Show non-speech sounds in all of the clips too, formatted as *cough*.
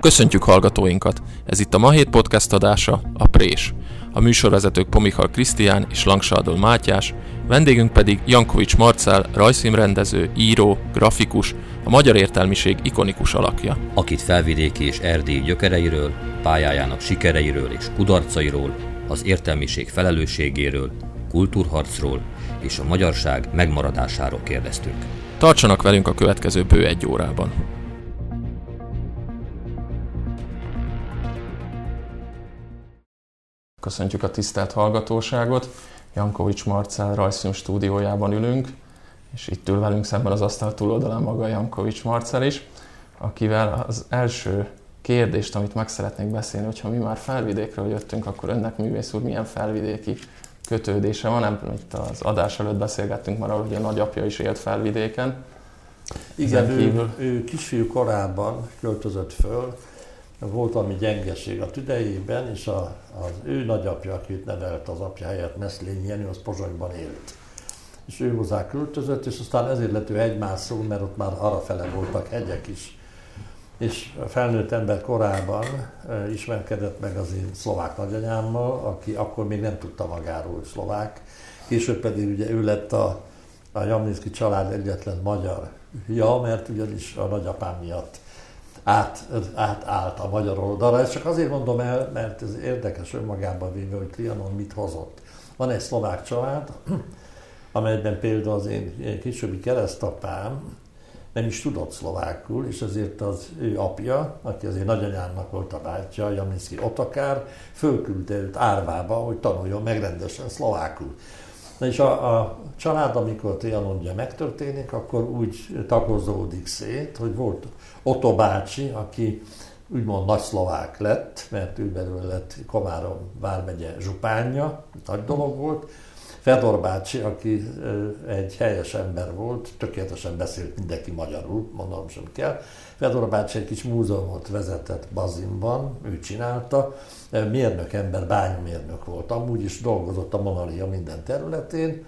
Köszöntjük hallgatóinkat! Ez itt a Ma Hét Podcast adása, a Prés. A műsorvezetők Pomichal Krisztián és Langsádol Mátyás, vendégünk pedig Jankovics Marcel, rajzfilmrendező, író, grafikus, a magyar értelmiség ikonikus alakja. Akit felvidéki és erdélyi gyökereiről, pályájának sikereiről és kudarcairól, az értelmiség felelősségéről, kultúrharcról és a magyarság megmaradásáról kérdeztünk. Tartsanak velünk a következő bő egy órában. Köszöntjük a tisztelt hallgatóságot. Jankovics Marcel rajzfilm stúdiójában ülünk, és itt ül velünk szemben az asztal túloldalán maga Jankovics Marcel is, akivel az első kérdést, amit meg szeretnék beszélni, hogyha mi már felvidékről jöttünk, akkor önnek művész úr milyen felvidéki kötődése van? Nem itt az adás előtt beszélgettünk már arról, hogy a nagyapja is élt felvidéken. Igen, ő, ő kisfiú korában költözött föl, volt valami gyengeség a tüdejében, és a, az ő nagyapja, akit nevelt az apja helyett, Meszlényi Jenő, az Pozsonyban élt. És ő hozzá költözött, és aztán ezért lett ő egymászó, mert ott már arrafele voltak hegyek is. És a felnőtt ember korában e, ismerkedett meg az én szlovák nagyanyámmal, aki akkor még nem tudta magáról, hogy szlovák. Később pedig ugye ő lett a, a Jamlinszki család egyetlen magyar ja, mert ugyanis a nagyapám miatt át, átállt a magyar oldalra. Ezt csak azért mondom el, mert ez érdekes önmagában véve, hogy Trianon mit hozott. Van egy szlovák család, *clears throat* amelyben például az én későbbi keresztapám nem is tudott szlovákul, és ezért az ő apja, aki azért nagyanyámnak volt a bátyja, Jaminszki Otakár, fölküldte őt árvába, hogy tanuljon meg rendesen szlovákul. Na és a, a család, amikor Trianonja megtörténik, akkor úgy tagozódik szét, hogy volt Otto bácsi, aki úgymond nagy szlovák lett, mert ő belőle lett Komárom vármegye zsupánja, nagy dolog volt. Fedor bácsi, aki egy helyes ember volt, tökéletesen beszélt mindenki magyarul, mondom sem kell. Fedor bácsi egy kis múzeumot vezetett Bazinban, ő csinálta, mérnök ember, bányamérnök volt, amúgy is dolgozott a Monalia minden területén,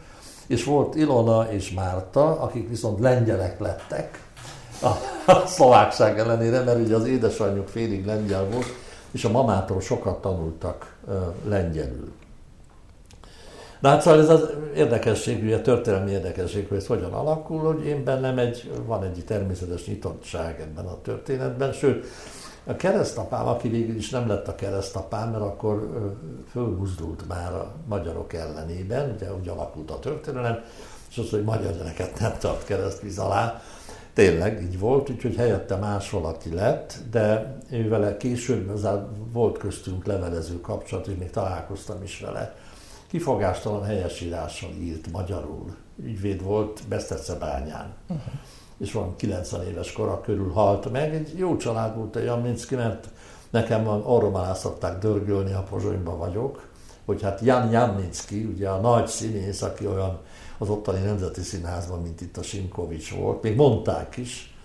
és volt Ilona és Márta, akik viszont lengyelek lettek, a, a szlovákság ellenére, mert ugye az édesanyjuk félig lengyel volt, és a mamától sokat tanultak lengyelül. De hát szóval ez az érdekesség, ugye történelmi érdekesség, hogy ez hogyan alakul, hogy én bennem egy, van egy természetes nyitottság ebben a történetben, sőt, a keresztapám, aki végül is nem lett a keresztapám, mert akkor fölbuzdult már a magyarok ellenében, ugye úgy alakult a történelem, és az, hogy magyar gyerekeket nem tart keresztvíz alá, tényleg így volt, úgyhogy helyette más valaki lett, de ő vele később volt köztünk levelező kapcsolat, és még találkoztam is vele. Kifogástalan helyesírással írt magyarul. Ügyvéd volt Besztercebányán. Uh-huh és van 90 éves kora körül halt meg. Egy jó család volt a Jaminski, mert nekem arról már szokták dörgölni, ha Pozsonyban vagyok, hogy hát Jan Jaminski, ugye a nagy színész, aki olyan az ottani Nemzeti Színházban, mint itt a Simkovics volt, még mondták is,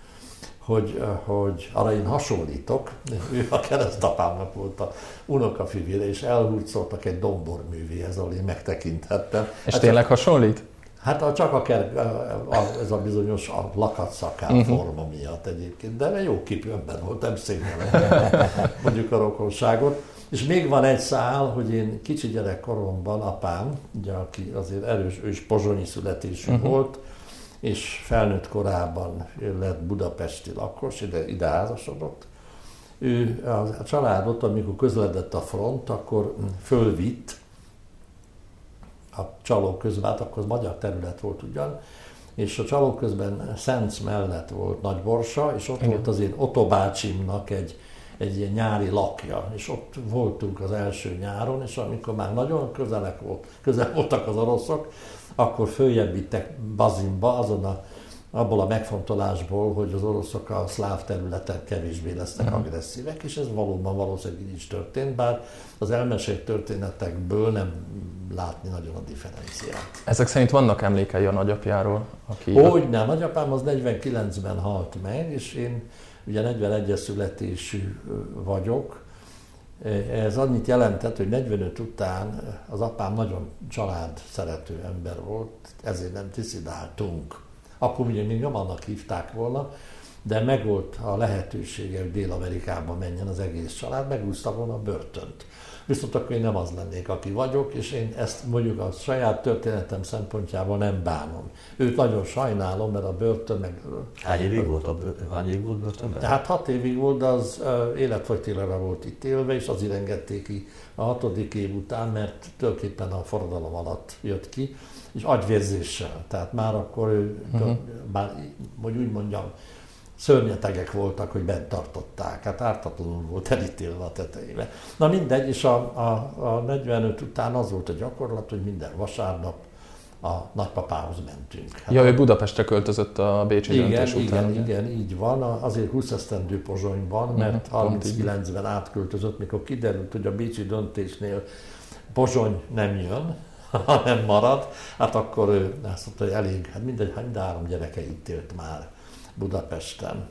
hogy, hogy arra én hasonlítok, ő *laughs* a keresztapámnak volt a unokafivére, és elhurcoltak egy domborművéhez, ahol én megtekinthettem. És hát tényleg hasonlít? Hát csak a, ker, a, ez a bizonyos a lakatszakár uh-huh. Mhm. forma miatt egyébként, de jó képű ember volt, nem szégyellem *laughs* mondjuk a rokonságot. És még van egy szál, hogy én kicsi gyerekkoromban apám, ugye, aki azért erős, ő is pozsonyi születésű uh-huh. volt, és felnőtt korában lett budapesti lakos, ide, ide házasodott. Ő a, családot, amikor közledett a front, akkor fölvitt a csalók közben, hát akkor az magyar terület volt ugyan, és a csalók közben Szenc mellett volt Nagyborsa, és ott Igen. volt az én Otto bácsimnak egy, egy ilyen nyári lakja, és ott voltunk az első nyáron, és amikor már nagyon közelek volt, közel voltak az oroszok, akkor följebb vittek Bazinba, azon a abból a megfontolásból, hogy az oroszok a szláv területen kevésbé lesznek uh-huh. agresszívek, és ez valóban valószínűleg így is történt, bár az elmesélt történetekből nem látni nagyon a differenciát. Ezek szerint vannak emlékei a nagyapjáról? Aki Hogy nem, nagyapám az 49-ben halt meg, és én ugye 41-es születésű vagyok, ez annyit jelentett, hogy 45 után az apám nagyon család szerető ember volt, ezért nem tiszidáltunk akkor ugye még nyomannak hívták volna, de megvolt a lehetősége, hogy Dél-Amerikába menjen az egész család, megúszta volna a börtönt. Viszont akkor én nem az lennék, aki vagyok, és én ezt mondjuk a saját történetem szempontjából nem bánom. Őt nagyon sajnálom, mert a börtön meg... Hány évig volt, a börtön, hány évig volt börtönben? Hát hat évig volt, de az életfogytélere volt itt élve, és azért engedték ki a hatodik év után, mert tulajdonképpen a forradalom alatt jött ki, és agyvérzéssel. Tehát már akkor ő, uh-huh. már, hogy úgy mondjam, szörnyetegek voltak, hogy bent tartották. Hát ártatlanul volt elítélve a tetejébe. Na mindegy, és a, a, a 45 után az volt a gyakorlat, hogy minden vasárnap a nagypapához mentünk. Hát ja, ő Budapestre költözött a Bécsi igen, döntés után. Igen, igen, így van. Azért 20 esztendő Pozsonyban, mert uh-huh, 39-ben átköltözött, mikor kiderült, hogy a Bécsi döntésnél Pozsony nem jön, *laughs* hanem marad, hát akkor ő azt mondta, hogy elég, hát mindegy, mind három gyereke itt élt már Budapesten.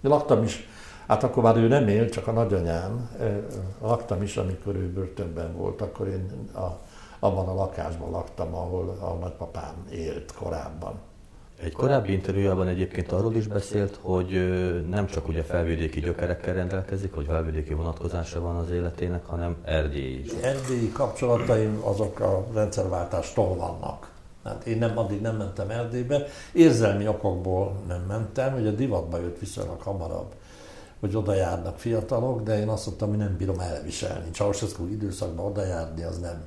Laktam is, hát akkor már ő nem él, csak a nagyanyám, laktam is, amikor ő börtönben volt, akkor én a, abban a lakásban laktam, ahol a nagypapám élt korábban. Egy korábbi interjújában egyébként arról is beszélt, hogy nem csak ugye felvidéki gyökerekkel rendelkezik, hogy felvidéki vonatkozása van az életének, hanem Erdély is. Erdélyi kapcsolataim azok a rendszerváltástól vannak. Hát én nem, addig nem mentem Erdélybe. Érzelmi okokból nem mentem, hogy a divatba jött viszonylag hamarabb, hogy oda járnak fiatalok, de én azt mondtam, hogy nem bírom elviselni. Ceausescu időszakban oda járni, az nem,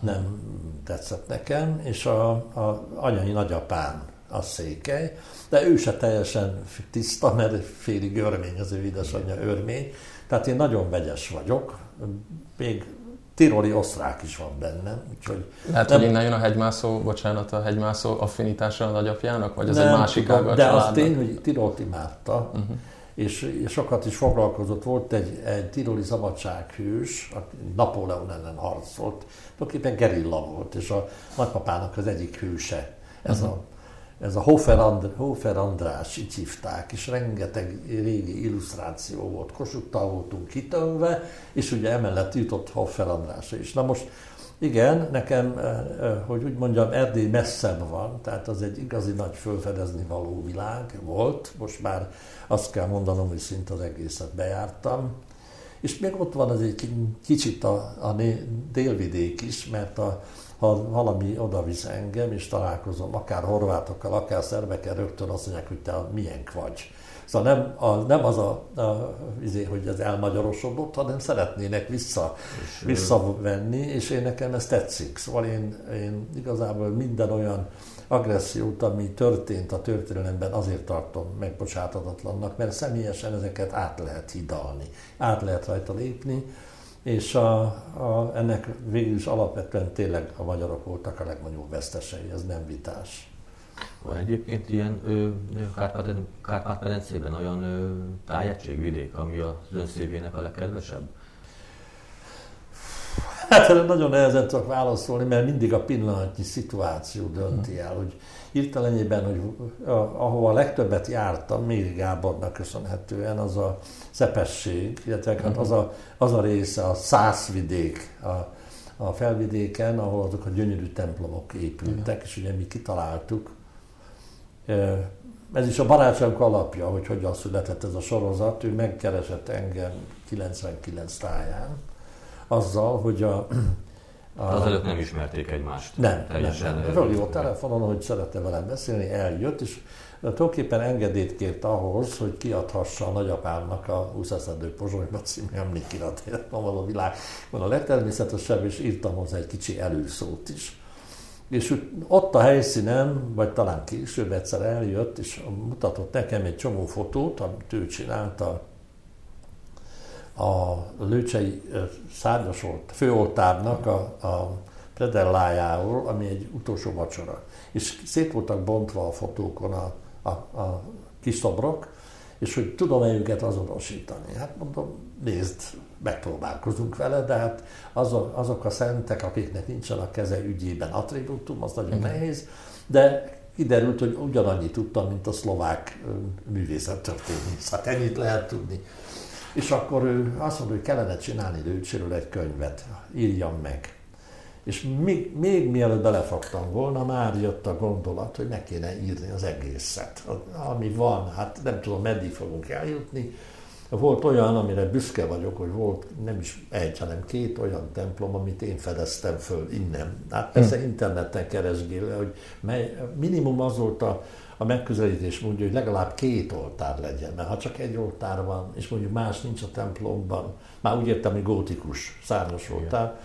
nem tetszett nekem, és a, a anyai nagyapám a székely, de ő se teljesen tiszta, mert félig örmény, az ő édesanyja örmény. Tehát én nagyon vegyes vagyok, még tiroli osztrák is van benne. Úgyhogy Lehet, nem... hogy innen jön a hegymászó, bocsánat, a hegymászó affinitása a nagyapjának, vagy az nem, egy másik ága De az tény, hogy Tirolt imádta, uh-huh. és, és sokat is foglalkozott. Volt egy, egy tiroli szabadsághős, Napóleon ellen harcolt, tulajdonképpen gerilla volt, és a nagypapának az egyik hőse. Ez uh-huh. a ez a Hofer, And- Hofer András, így hívták, és rengeteg régi illusztráció volt. Kossuthtal voltunk kitönve, és ugye emellett jutott Hofer András is. Na most igen, nekem, eh, eh, hogy úgy mondjam, Erdély messzebb van, tehát az egy igazi nagy fölfedezni való világ volt. Most már azt kell mondanom, hogy szinte az egészet bejártam. És még ott van az egy kicsit a, a délvidék is, mert a, ha valami oda visz engem, és találkozom akár horvátokkal, akár szerbekkel, rögtön azt mondják, hogy te milyenk vagy. Szóval nem, a, nem az a, a izé, hogy ez elmagyarosodott, hanem szeretnének vissza, és visszavenni, és én nekem ez tetszik. Szóval én, én igazából minden olyan agressziót, ami történt a történelemben, azért tartom megbocsátatatlannak, mert személyesen ezeket át lehet hidalni, át lehet rajta lépni, és a, a, ennek végül is alapvetően tényleg a magyarok voltak a legnagyobb vesztesei, ez nem vitás. Van egyébként ilyen Kárpát-medencében olyan ö, tájegységvidék, ami az önszévének a legkedvesebb? Hát erre nagyon nehezen tudok válaszolni, mert mindig a pillanatnyi szituáció dönti el, hogy hirtelenében, hogy ahova a legtöbbet jártam, Méri Gábornak köszönhetően, az a szepesség, illetve hát az a, az a része, a szászvidék, a, a felvidéken, ahol azok a gyönyörű templomok épültek, és ugye mi kitaláltuk. Ez is a barátságunk alapja, hogy hogyan született ez a sorozat. Ő megkeresett engem 99 táján, azzal, hogy a, a Azelőtt nem ismerték egymást. Nem, teljesen nem. nem. Fölhívott telefonon, hogy szeretne velem beszélni, eljött, és tulajdonképpen engedélyt kért ahhoz, hogy kiadhassa a nagyapámnak a 20 eszendő Pozsonyba című emlékirat, van való világ. Van a legtermészetesebb, és írtam hozzá egy kicsi előszót is. És ott a helyszínen, vagy talán később egyszer eljött, és mutatott nekem egy csomó fotót, amit ő csinálta a Lőcsei szárnyasolt főoltárnak a, a predellájáról, ami egy utolsó vacsora. És szét voltak bontva a fotókon a, a, a kis szobrok, és hogy tudom-e őket azonosítani. Hát mondom, nézd, megpróbálkozunk vele, de hát azok, azok a szentek, akiknek nincsen a keze ügyében attribútum, az nagyon Igen. nehéz, de kiderült, hogy ugyanannyit tudtam, mint a szlovák művészettörténész. Hát ennyit lehet tudni. És akkor ő azt mondta, hogy kellene csinálni Lőcséről egy könyvet, írjam meg. És még, még mielőtt belefogtam volna, már jött a gondolat, hogy meg kéne írni az egészet. Ami van, hát nem tudom, meddig fogunk eljutni. Volt olyan, amire büszke vagyok, hogy volt nem is egy, hanem két olyan templom, amit én fedeztem föl innen. Hát persze hm. interneten keresgélve, hogy mely, minimum az volt a, a megközelítés mondja, hogy legalább két oltár legyen, mert ha csak egy oltár van, és mondjuk más nincs a templomban, már úgy értem, hogy gótikus, szárnyas oltár,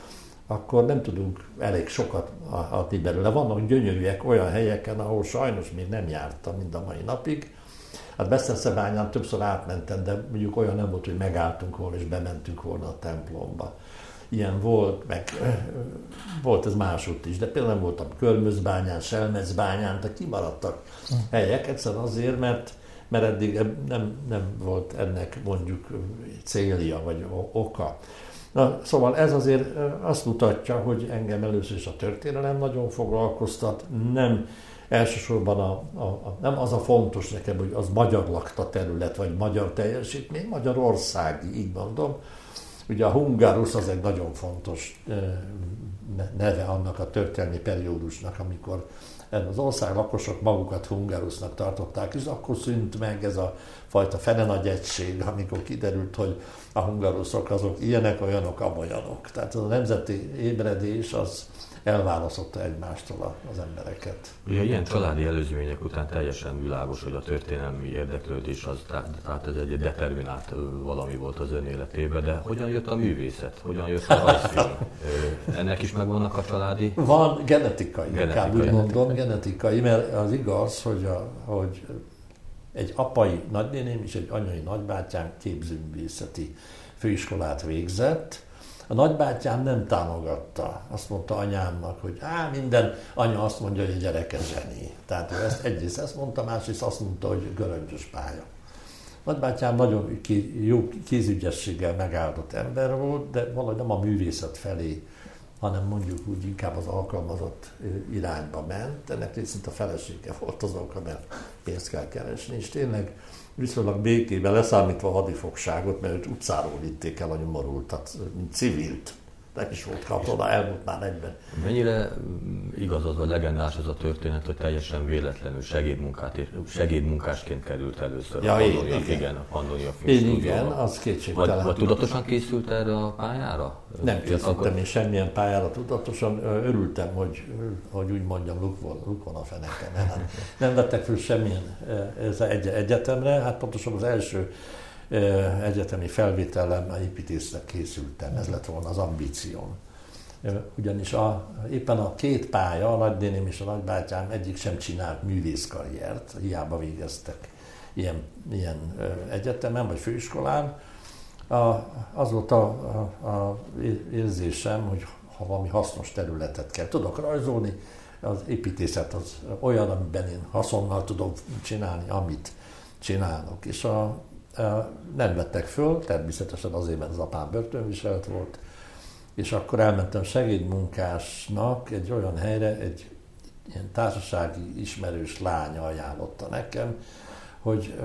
akkor nem tudunk elég sokat adni belőle. Vannak gyönyörűek olyan helyeken, ahol sajnos még nem jártam mind a mai napig. Hát Beszeszebányán többször átmentem, de mondjuk olyan nem volt, hogy megálltunk volna és bementünk volna a templomba. Ilyen volt, meg *clears throat* volt ez másút is, de például nem voltam Körmözbányán, Selmezbányán, de kimaradtak helyek, egyszerűen azért, mert mert eddig nem, nem volt ennek mondjuk célja vagy oka. Na, szóval ez azért azt mutatja, hogy engem először is a történelem nagyon foglalkoztat, nem elsősorban a, a, a, nem az a fontos nekem, hogy az magyar lakta terület, vagy magyar teljesítmény, Magyarországi, így mondom. Ugye a Hungarus az egy nagyon fontos neve annak a történelmi periódusnak, amikor az ország lakosok magukat hungarusnak tartották, és akkor szűnt meg ez a fajta fene nagy egység, amikor kiderült, hogy a hungaruszok azok ilyenek, olyanok, amolyanok. Tehát a nemzeti ébredés az elválasztotta egymástól az embereket. Ugye ilyen családi előzmények után teljesen világos, hogy a történelmi érdeklődés az, tehát ez egy determinált valami volt az ön életében, de hogyan jött a művészet? Hogyan jött a rajzfilm? Ennek is megvannak a családi? Van genetikai, genetikai úgy mondom, genetikai, mert az igaz, hogy, a, hogy egy apai nagynéném és egy anyai nagybátyám képzőművészeti főiskolát végzett, a nagybátyám nem támogatta. Azt mondta anyámnak, hogy á, minden anya azt mondja, hogy a gyereke zseni. Tehát ő ezt egyrészt ezt mondta, másrészt azt mondta, hogy göröngyös pálya. Nagybátyám nagyon jó kézügyességgel megáldott ember volt, de valahogy nem a művészet felé, hanem mondjuk úgy inkább az alkalmazott irányba ment. Ennek részint a felesége volt az oka, mert pénzt kell keresni, és tényleg viszonylag békében, leszámítva a hadifogságot, mert őt utcáról vitték el a nyomorultat, mint civilt nem is volt katona, elmúlt már egyben. Mennyire igaz az a legendás az a történet, hogy teljesen véletlenül segédmunkát, segédmunkásként került először ja, a Pannonia, igen. igen, a Pannonia Én igen, az kétségtelen. Vagy, vagy tudatosan készült erre a pályára? Nem készültem én semmilyen pályára tudatosan, örültem, hogy, hogy úgy mondjam, luk van, luk van a fenekem. Hát nem vettek föl semmilyen ez egy, egyetemre, hát pontosan az első egyetemi felvétellel építésznek készültem, ez lett volna az ambícióm. Ugyanis a, éppen a két pálya, a nagynéném és a nagybátyám egyik sem csinált művészkarriert, hiába végeztek ilyen, ilyen egyetemen vagy főiskolán. A, az volt a, a, a érzésem, hogy ha valami hasznos területet kell. Tudok rajzolni, az építészet az olyan, amiben én haszonnal tudom csinálni, amit csinálok. És a, nem vettek föl, természetesen azért, mert az apám börtönviselt volt, és akkor elmentem segédmunkásnak egy olyan helyre, egy ilyen társasági ismerős lánya ajánlotta nekem, hogy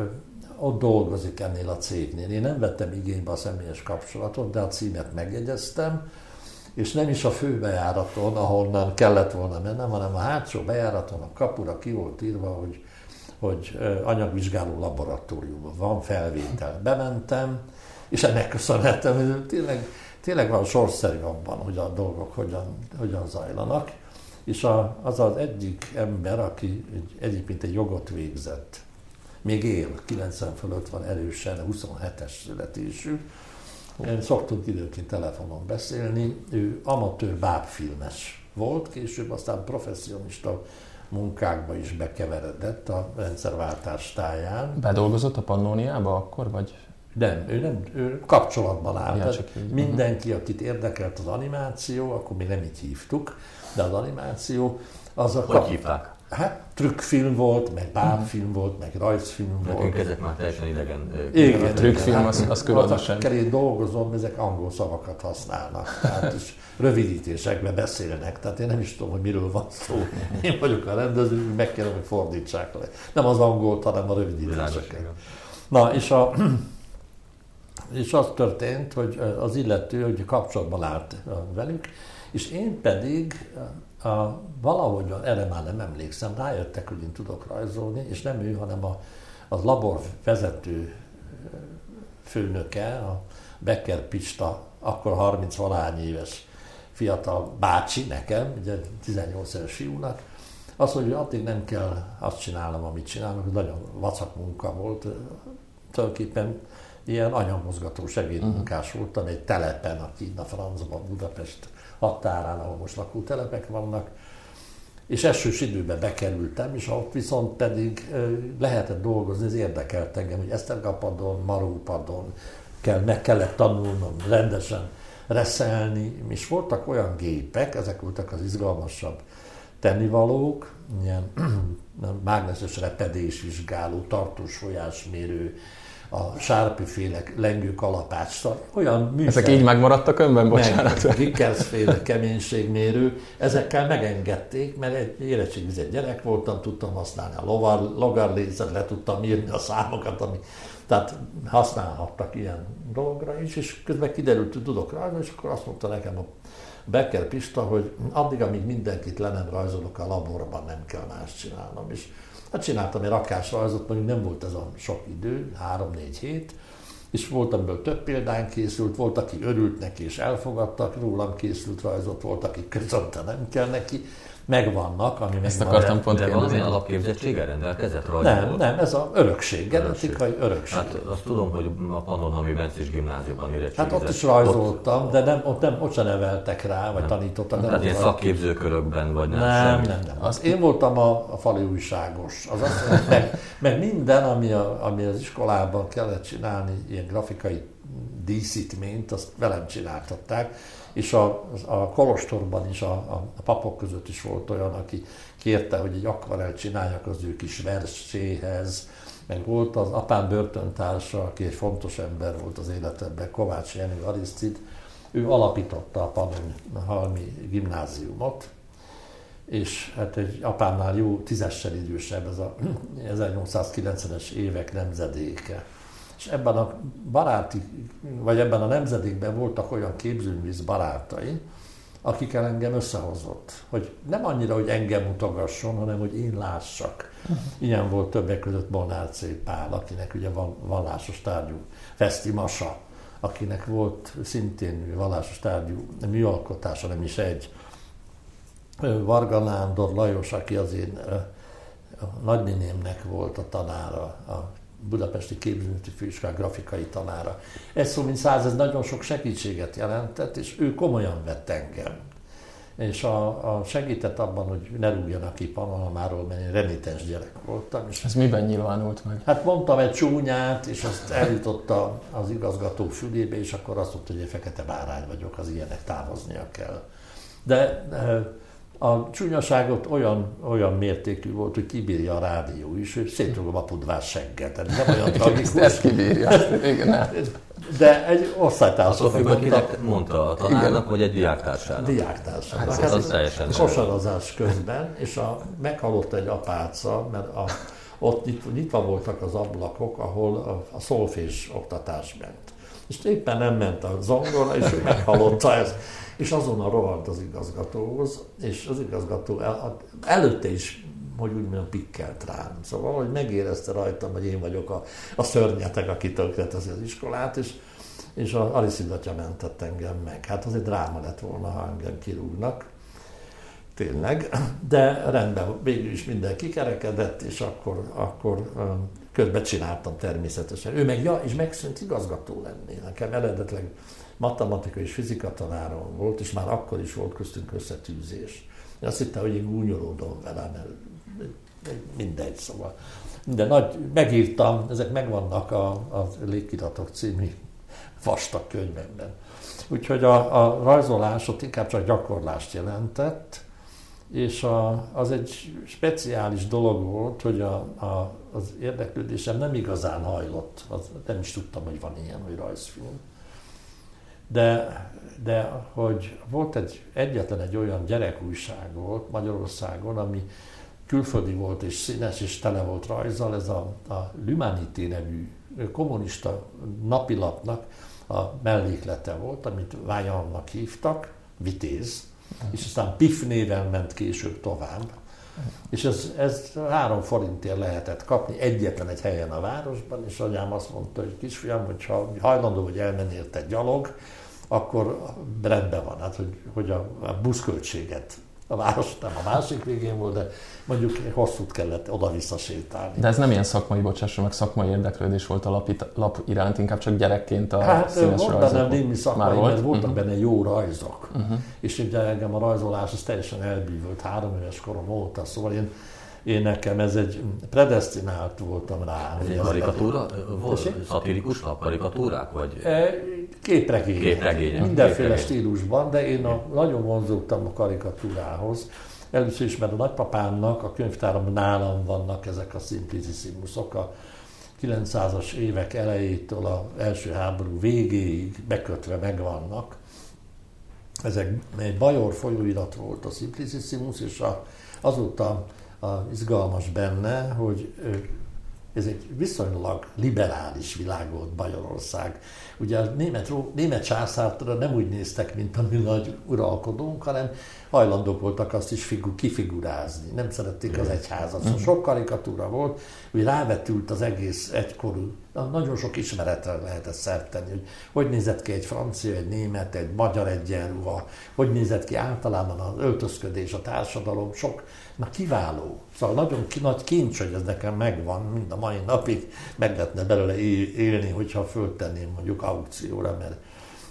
ott dolgozik ennél a cégnél. Én nem vettem igénybe a személyes kapcsolatot, de a címet megjegyeztem, és nem is a főbejáraton, ahonnan kellett volna mennem, hanem a hátsó bejáraton, a kapura ki volt írva, hogy hogy anyagvizsgáló laboratóriumban van felvétel. Bementem, és ennek köszönhetem, hogy tényleg, tényleg van sorszerű abban, hogy a dolgok hogyan, hogyan zajlanak. És a, az az egyik ember, aki egy, egyébként egy jogot végzett, még él, 90 fölött van erősen, 27-es születésű, szoktunk időnként telefonon beszélni, ő amatőr bábfilmes volt, később aztán professzionista munkákba is bekeveredett a rendszerváltás táján. Bedolgozott a Pannóniába akkor, vagy? Nem, ő nem, ő kapcsolatban áll. Ja, csak így. Mindenki, akit érdekelt az animáció, akkor még nem így hívtuk, de az animáció, az a... Hogy kap... hívták? Hát trükkfilm volt, meg bábfilm volt, meg rajzfilm volt. Nekünk ezek már teljesen idegen. Igen, trükkfilm, az, az különösen. Ha dolgozom, ezek angol szavakat használnak. Tehát is rövidítésekben beszélnek, tehát én nem is tudom, hogy miről van szó. Én vagyok a rendező, meg kell, hogy fordítsák le. Nem az angolt, hanem a rövidítéseket. Na, és, a, *clears throat* és az történt, hogy az illető hogy kapcsolatban állt velük, És én pedig a, valahogy erre már nem emlékszem, rájöttek, hogy én tudok rajzolni, és nem ő, hanem a, a labor vezető főnöke, a Becker Pista, akkor 30 valány éves fiatal bácsi nekem, ugye 18 éves fiúnak, mondja, hogy addig nem kell azt csinálnom, amit csinálok, hogy nagyon vacak munka volt. Tulajdonképpen ilyen anyamozgató segédmunkás uh-huh. voltam egy telepen, aki a francban, Budapest határán, ahol most lakótelepek vannak, és esős időben bekerültem, és ott viszont pedig lehetett dolgozni, ez érdekelt engem, hogy Esztergapadon, Marópadon kell, meg kellett tanulnom rendesen reszelni, és voltak olyan gépek, ezek voltak az izgalmasabb tennivalók, ilyen *clears throat* mágneses repedésvizsgáló, tartós folyásmérő, a sárpiféle lengő kalapács, olyan műszer. Ezek így megmaradtak önben, bocsánat. Meg, Vickers féle keménységmérő, ezekkel megengedték, mert egy érettségizett gyerek voltam, tudtam használni a lovar, logarlézet, le tudtam írni a számokat, ami, tehát használhattak ilyen dologra is, és közben kiderült, hogy tudok rajzolni, és akkor azt mondta nekem a Becker Pista, hogy addig, amíg mindenkit le nem rajzolok a laborban, nem kell más csinálnom. És hát csináltam egy rakásrajzot, mondjuk nem volt ez a sok idő, három-négy hét, és volt, amiből több példány készült, volt, aki örült neki és elfogadtak, rólam készült rajzot, volt, aki közölte nem kell neki, megvannak, ami Ezt akartam pont De valamilyen alapképzettséggel rendelkezett rajta? Nem, nem, ez a örökség, genetikai örökség. Hát azt tudom, hogy a Pannonhalmi Bencis gimnáziumban érettségizett. Hát ott is rajzoltam, ott... de nem, ott, nem, ott sem neveltek rá, vagy nem. tanítottak. Tehát ilyen szakképzőkörökben vagy nem? Nem, semmi. nem, nem. Az, én voltam a, a fali újságos. Az azt, meg, meg minden, ami, a, ami az iskolában kellett csinálni, ilyen grafikai díszítményt, azt velem csináltatták és a, a kolostorban is a, a, papok között is volt olyan, aki kérte, hogy egy akvarel csináljak az ő kis verséhez, meg volt az apám börtöntársa, aki egy fontos ember volt az életemben, Kovács Jenő Arisztid, ő alapította a Halmi gimnáziumot, és hát egy apámnál jó tízessel idősebb, ez a *clears throat* 1890-es évek nemzedéke és ebben a baráti, vagy ebben a nemzedékben voltak olyan képzőművész barátai, akikkel engem összehozott. Hogy nem annyira, hogy engem mutogasson, hanem hogy én lássak. Uh-huh. Ilyen volt többek között Molnár C. Pál, akinek ugye van vallásos tárgyú Feszti Masa, akinek volt szintén vallásos tárgyú műalkotása, nem is egy. Varga Nándor Lajos, aki az én nagynénémnek volt a tanára, a budapesti képzőművészeti főiskolák grafikai tanára. Ez szó mint száz, ez nagyon sok segítséget jelentett, és ő komolyan vett engem. És a, a segített abban, hogy ne rúgjanak ki Panamamáról, mert én renitens gyerek voltam. És ez miben nyilvánult meg? Hát mondtam egy csúnyát, és azt eljutotta az igazgató fülébe, és akkor azt mondta, hogy egy fekete bárány vagyok, az ilyenek távoznia kell. De a csúnyaságot olyan, olyan mértékű volt, hogy kibírja a rádió is, hogy szétrugom a pudvás segget. Nem olyan *laughs* tragikus. Ezt kibírja. Igen. De egy osztálytársam. Attól függ, kinek mondta a tanárnak, vagy egy diáktársának? Diáktársának. Hát, ez, az teljesen kosarazás közben, és a, meghalott egy apáca, mert a, ott nyitva, nyitva voltak az ablakok, ahol a, a szolfés oktatás ment. És éppen nem ment a zongora, és ő meghallotta ezt és azonnal rohant az igazgatóhoz, és az igazgató el, előtte is hogy úgy mondjam, pikkelt rám. Szóval hogy megérezte rajtam, hogy én vagyok a, a szörnyetek, aki tönkretezi az iskolát, és, és a Ariszidatja mentett engem meg. Hát az egy dráma lett volna, ha engem kirúgnak. Tényleg. De rendben, végül is minden kikerekedett, és akkor, akkor közben csináltam természetesen. Ő meg, ja, és megszűnt igazgató lenni. Nekem eredetleg matematika és fizika tanárom volt, és már akkor is volt köztünk összetűzés. Én azt hittem, hogy én gúnyolódom vele, mert mindegy, szóval. De nagy, megírtam, ezek megvannak a, a Légiratok című vastag könyvemben. Úgyhogy a, a rajzolás ott inkább csak gyakorlást jelentett, és a, az egy speciális dolog volt, hogy a, a, az érdeklődésem nem igazán hajlott, az, nem is tudtam, hogy van ilyen, hogy rajzfilm de, de hogy volt egy, egyetlen egy olyan gyerekújságot Magyarországon, ami külföldi volt és színes és tele volt rajzal, ez a, a Lumanité nevű kommunista napilapnak a melléklete volt, amit Vájannak hívtak, Vitéz, és aztán PIF néven ment később tovább. És ez, ez három forintért lehetett kapni egyetlen egy helyen a városban, és anyám azt mondta, hogy kisfiam, hogyha hajlandó vagy elmenni érte gyalog, akkor rendben van, hát hogy, hogy a, a buszköltséget a város nem a másik végén volt, de mondjuk hosszút kellett oda-vissza sétálni. De ez nem ilyen szakmai, bocsásson meg, szakmai érdeklődés volt a lap, lap iránt, inkább csak gyerekként a hát, színes volt rajzok. benne némi szakmai, volt? mert voltak uh-huh. benne jó rajzok. Uh-huh. És ugye engem a rajzolás az teljesen elbűvölt három éves korom óta, szóval én én nekem ez egy predestinált voltam rá. Ez egy karikatúra volt? Szatirikus lap, karikatúrák? Vagy? E, képregények. Képregények. Mindenféle stílusban, de én a, nagyon vonzódtam a karikatúrához. Először is, mert a nagypapámnak a könyvtáram nálam vannak ezek a simplicissimusok, a 900-as évek elejétől az első háború végéig bekötve megvannak. Ezek egy bajor folyóirat volt a Simplicissimus, és a, azóta a, izgalmas benne, hogy ez egy viszonylag liberális világ volt Bajorország. Ugye a német, német császártra nem úgy néztek, mint a mi nagy uralkodónk, hanem hajlandók voltak azt is figu, kifigurázni. Nem szerették az egyházat. Szóval sok karikatúra volt, hogy rávetült az egész egykorú, nagyon sok ismeretre lehetett szert tenni, hogy hogy nézett ki egy francia, egy német, egy magyar egyenruha, hogy nézett ki általában az öltözködés, a társadalom, sok, na kiváló. Szóval nagyon nagy kincs, hogy ez nekem megvan, mind a mai napig meg lehetne belőle élni, hogyha föltenném mondjuk aukcióra, mert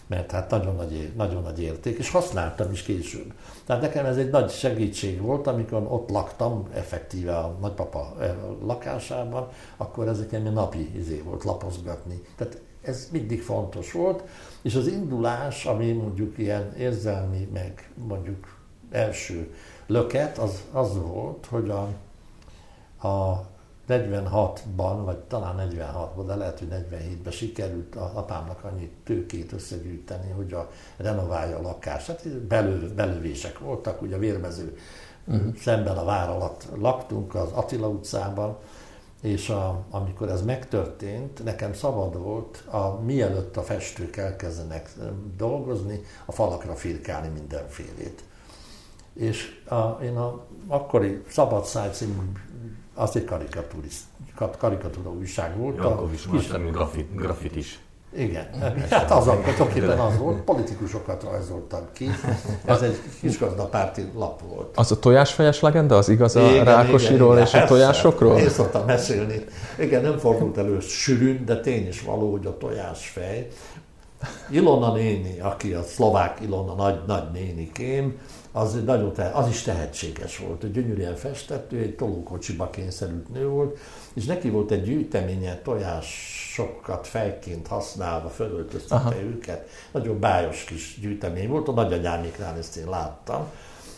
mert hát nagyon nagy, nagyon nagy érték, és használtam is később. Tehát nekem ez egy nagy segítség volt, amikor ott laktam, effektíve a nagypapa eh, lakásában, akkor ez egy napi izé volt lapozgatni. Tehát ez mindig fontos volt, és az indulás, ami mondjuk ilyen érzelmi, meg mondjuk első löket, az, az volt, hogy a, a 46-ban, vagy talán 46-ban, de lehet, hogy 47-ben sikerült a apámnak annyi tőkét összegyűjteni, hogy a renoválja a lakást. Hát belő, belövések voltak, ugye a vérmező uh-huh. szemben a vár alatt laktunk az Attila utcában, és a, amikor ez megtörtént, nekem szabad volt, a, mielőtt a festők elkezdenek dolgozni, a falakra firkálni mindenfélét. És a, én a akkori Szabad Száj című az egy karikatúra újság volt. Jankovics kis... grafit, grafit is. Igen, hát az tulajdonképpen az volt, politikusokat rajzoltam ki, ez egy kisgazdapárti lap volt. Az a tojásfejes legenda, az igaz a igen, Rákosiról igen, és a tojásokról? Én szoktam mesélni. Igen, nem fordult elő sűrűn, de tény is való, hogy a tojásfej. Ilona néni, aki a szlovák Ilona nagy, nagy nénikém, az, nagyon te, az is tehetséges volt, gyönyörűen festett, ő egy tolókocsiba kényszerült nő volt, és neki volt egy gyűjteménye tojásokat fejként használva, fölöltöztette őket. Nagyon bájos kis gyűjtemény volt, a nagyanyámiknál ezt én láttam.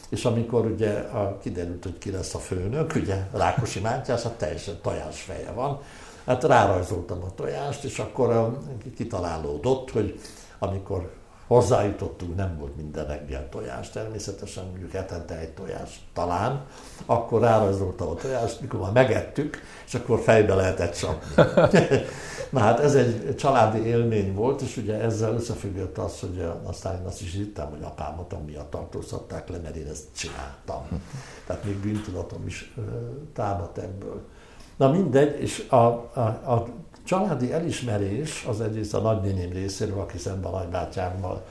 És amikor ugye a, kiderült, hogy ki lesz a főnök, ugye Rákosi Mátyás, hát teljesen tojás feje van, hát rárajzoltam a tojást, és akkor kitalálódott, hogy amikor hozzájutottunk, nem volt minden reggel tojás, természetesen mondjuk hetente egy tojás talán, akkor rárajzoltam a tojást, mikor már megettük, és akkor fejbe lehetett csapni. *laughs* Na hát ez egy családi élmény volt, és ugye ezzel összefüggött az, hogy aztán én azt is hittem, hogy apámat amiatt tartóztatták le, mert én ezt csináltam. Tehát még bűntudatom is támadt ebből. Na mindegy, és a, a, a családi elismerés az egyrészt a nagynéném részéről, aki szemben a nagybátyámmal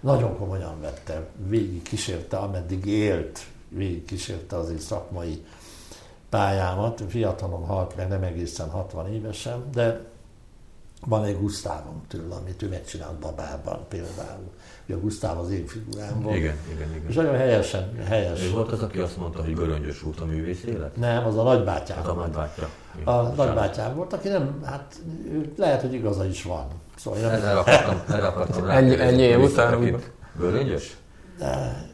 nagyon komolyan vette, végig kísérte, ameddig élt, végig kísérte az én szakmai pályámat. Fiatalon halt meg, nem egészen 60 évesen, de van egy Gusztávom tőle, amit ő megcsinált babában például. Ugye Gusztáv az én figurám volt. Igen, igen, igen. És nagyon helyesen, helyes. Ő volt az, aki azt mondta, hogy göröngyös út a művész élet? Nem, az a nagybátyám. Az a nagybátyja. A nagybátyám volt, aki nem, hát lehet, hogy igaza is van. Szóval nem... Erre akartam, erre akartam ennyi, ennyi év után. Göröngyös? De,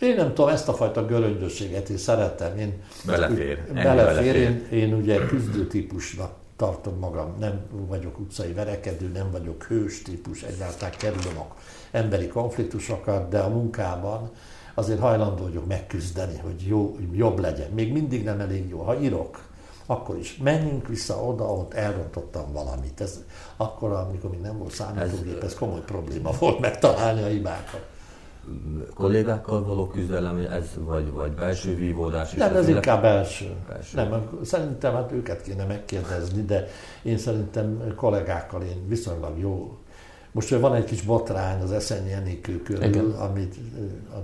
én nem tudom, ezt a fajta göröngyösséget én szeretem. Én, belefér. Úgy, belefér. Én, én ugye küzdő típusnak tartom magam, nem vagyok utcai verekedő, nem vagyok hős típus, egyáltalán kerülöm a emberi konfliktusokat, de a munkában azért hajlandó vagyok megküzdeni, hogy jó, jobb legyen. Még mindig nem elég jó. Ha írok, akkor is menjünk vissza oda, ott elrontottam valamit. Ez, akkor, amikor még nem volt számítógép, ez komoly probléma volt megtalálni a hibákat. Kollégákkal való küzdelem, ez, vagy, vagy belső vívódás? Nem, ez inkább belső. belső. Nem, szerintem hát őket kéne megkérdezni, de én szerintem kollégákkal én viszonylag jó. Most van egy kis botrány az Eszenyi Enikő körül, Igen. amit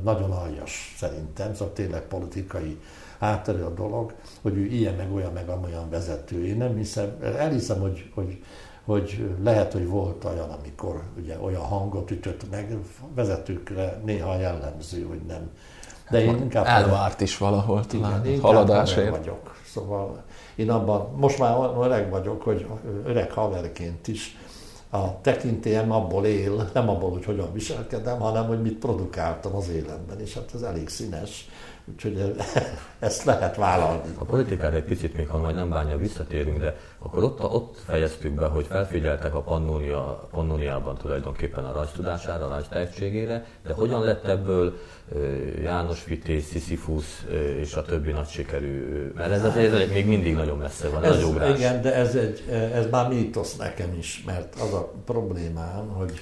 nagyon aljas szerintem, szóval tényleg politikai hátterű a dolog, hogy ő ilyen meg olyan meg amolyan vezető. Én nem hiszem, elhiszem, hogy, hogy hogy lehet, hogy volt olyan, amikor ugye olyan hangot ütött meg, vezetőkre néha jellemző, hogy nem. De hát én inkább... Elvárt is valahol talán, igen, haladásért. vagyok. Szóval én abban, most már öreg vagyok, hogy öreg haverként is a tekintélyem abból él, nem abból, hogy hogyan viselkedem, hanem hogy mit produkáltam az életben, és hát ez elég színes Úgyhogy *laughs* ezt lehet vállalni. A politikára egy picit még, ha majd nem bánja, visszatérünk, de akkor ott, ott fejeztük be, hogy felfigyeltek a Pannonia, Pannoniában tulajdonképpen a rajztudására, a rajz tehetségére, de hogyan lett ebből János Vitéz, Sisyphus és a többi nagy sikerű, mert ez, ez, ez még mindig nagyon messze van, ez, nagy Igen, de ez, egy, ez már mítosz nekem is, mert az a problémám, hogy,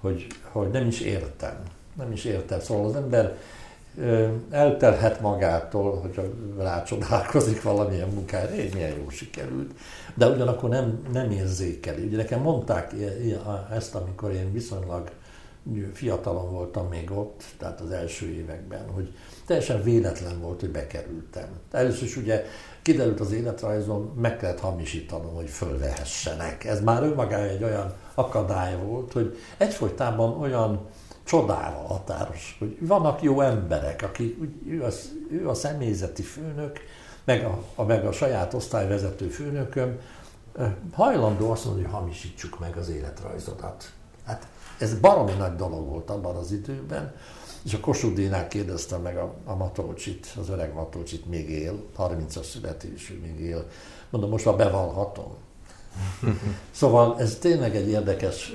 hogy, hogy nem is értem. Nem is értem. Szóval az ember eltelhet magától, hogyha rácsodálkozik valamilyen munkára, én milyen jó sikerült, de ugyanakkor nem, nem érzékeli. Ugye nekem mondták ezt, amikor én viszonylag fiatalon voltam még ott, tehát az első években, hogy teljesen véletlen volt, hogy bekerültem. Először is ugye kiderült az életrajzom, meg kellett hamisítanom, hogy fölvehessenek. Ez már önmagája egy olyan akadály volt, hogy egyfolytában olyan csodával határos, hogy vannak jó emberek, akik, ő a, ő a személyzeti főnök, meg a, a, meg a saját osztályvezető főnököm, hajlandó azt mondani, hogy hamisítsuk meg az életrajzodat. Hát ez baromi nagy dolog volt abban az időben, és a Kossuth kérdeztem meg a, a Matolcsit, az öreg Matolcsit még él, 30-as születésű még él. Mondom, most már bevallhatom. *laughs* Szóval ez tényleg egy érdekes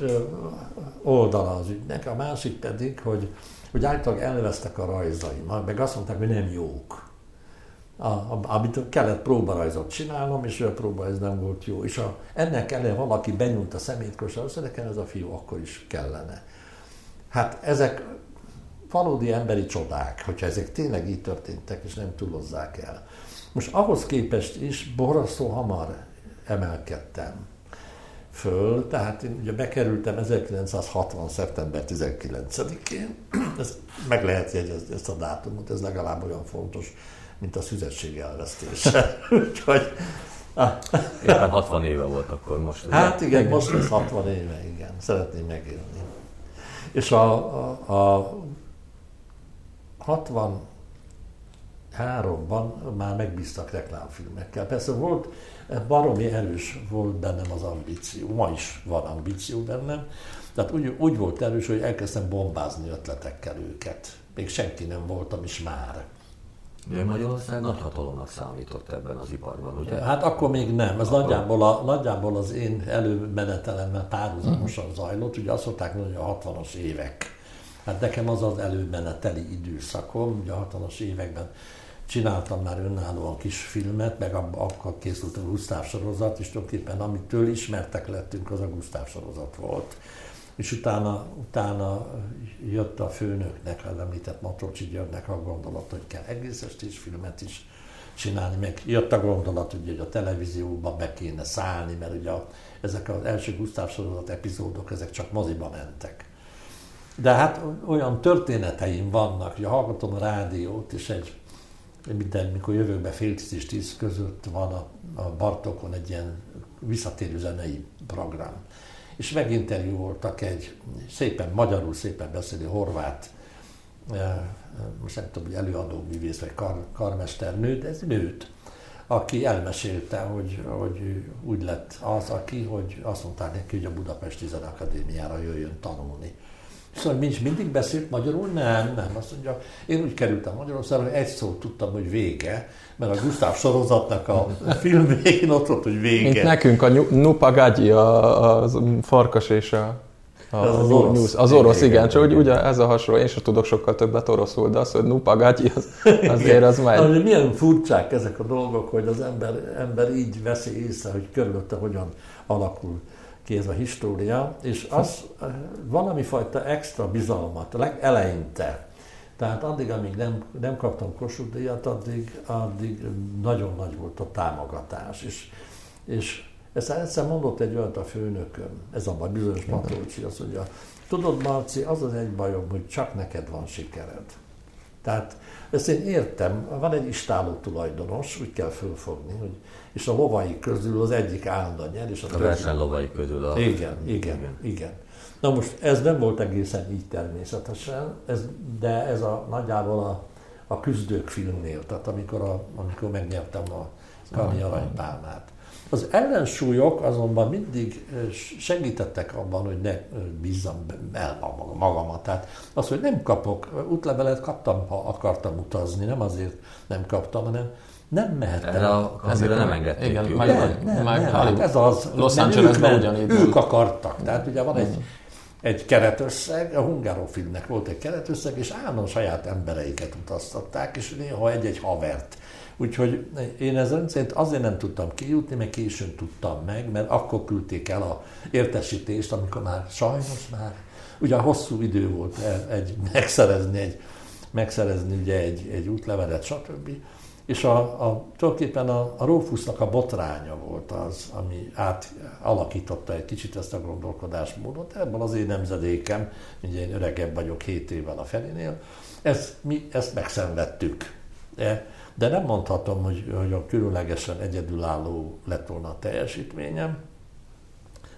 oldala az ügynek. A másik pedig, hogy, hogy általában elvesztek a rajzaim, meg azt mondták, hogy nem jók. A, a, amit kellett próbarajzot csinálnom, és a próbarajz nem volt jó. És a, ennek ellen valaki benyúlt a szemétkosra, azt nekem ez a fiú akkor is kellene. Hát ezek valódi emberi csodák, hogyha ezek tényleg így történtek, és nem túlozzák el. Most ahhoz képest is borzasztó hamar emelkedtem föl, tehát én ugye bekerültem 1960. szeptember 19-én, ez meg lehet jegyezni ezt a dátumot, ez legalább olyan fontos, mint a szüzetség elvesztése. *laughs* Úgyhogy... *laughs* Éppen 60 éve volt akkor most. Hát igen, igen, most lesz 60 éve, igen. Szeretném megélni. És a, a, a 63-ban már megbíztak reklámfilmekkel. Persze volt baromi erős volt bennem az ambíció, ma is van ambíció bennem, tehát úgy, úgy volt erős, hogy elkezdtem bombázni ötletekkel őket. Még senki nem voltam is már. Ugye Magyarország nagy hatalomnak számított ebben az iparban, ugye? Hát akkor még nem. Ez akkor... nagyjából, a, nagyjából az én előmenetelemmel párhuzamosan uh-huh. zajlott. Ugye azt mondták, hogy a 60-as évek. Hát nekem az az előmeneteli időszakom, ugye a 60-as években csináltam már önállóan kis filmet, meg akkor készült a Gusztáv sorozat, és tulajdonképpen amitől ismertek lettünk, az a Gusztáv sorozat volt. És utána, utána jött a főnöknek, az említett Matrocsi Györgynek a gondolat, hogy kell egész estés filmet is csinálni, meg jött a gondolat, hogy a televízióba be kéne szállni, mert ugye a, ezek az első Gusztáv sorozat epizódok, ezek csak moziba mentek. De hát olyan történeteim vannak, hogy hallgatom a rádiót, és egy minden, mikor jövök be fél tíz és tíz között van a, a Bartokon egy ilyen visszatérő zenei program. És meginterjú voltak egy szépen magyarul, szépen beszélő horvát, most nem tudom, hogy előadó művész vagy kar, karmester nő, de ez nőt, aki elmesélte, hogy, hogy úgy lett az, aki, hogy azt mondták neki, hogy a Budapesti Zenakadémiára jöjjön tanulni. Szóval is mindig beszélt magyarul? Nem, nem. Azt mondja, én úgy kerültem Magyarországra, hogy egy szót tudtam, hogy vége, mert a Gustav sorozatnak a *laughs* film végén ott volt, hogy vége. Mint nekünk a Nupagagyi, a, a farkas és a a, az, orosz. News, az orosz, igen, igen, csak igen. ugye ez a hasonló, én sem tudok sokkal többet oroszul, de az, hogy nupagagyi, az, azért az megy. Na, milyen furcsák ezek a dolgok, hogy az ember, ember így veszi észre, hogy körülötte hogyan alakul kéz a história, és az valami fajta extra bizalmat, legeleinte, tehát addig, amíg nem, nem kaptam Kossuth díjat, addig, addig nagyon nagy volt a támogatás. És, és ezt egyszer mondott egy olyat a főnököm, ez a baj, bizonyos Matolcsi, azt mondja, tudod Marci, az az egy bajom, hogy csak neked van sikered. Tehát ezt én értem, van egy istáló tulajdonos, úgy kell fölfogni, hogy és a lovai közül az egyik állandóan nyer. És a, a verseny lovai közül a... Igen, igen, igen, igen. Na most ez nem volt egészen így természetesen, ez, de ez a nagyjából a, a küzdők filmnél, tehát amikor, a, amikor megnyertem a Kami Aranypálmát. Az ellensúlyok azonban mindig segítettek abban, hogy ne bízzam el magamat. Tehát az, hogy nem kapok, útlevelet kaptam, ha akartam utazni, nem azért nem kaptam, hanem nem mehettem. Erre a kamira nem engedték. Igen, nem, nem, nem, nem, hát ez az. Los Angelesben ugyanígy. Ők akartak. Tehát ugye van egy, egy keretösszeg, a Hungarofilmnek volt egy keretösszeg, és állandóan saját embereiket utaztatták, és néha egy-egy havert. Úgyhogy én ez rendszerint azért nem tudtam kijutni, mert későn tudtam meg, mert akkor küldték el a értesítést, amikor már sajnos már, ugye hosszú idő volt egy, megszerezni egy, megszerezni ugye egy, egy útlevelet, stb. És a, a, tulajdonképpen a, a Rófusznak a botránya volt az, ami átalakította egy kicsit ezt a gondolkodásmódot. Ebből az én nemzedékem, ugye én öregebb vagyok 7 évvel a felénél, ezt, mi ezt megszenvedtük. De, de nem mondhatom, hogy, hogy a különlegesen egyedülálló lett volna a teljesítményem.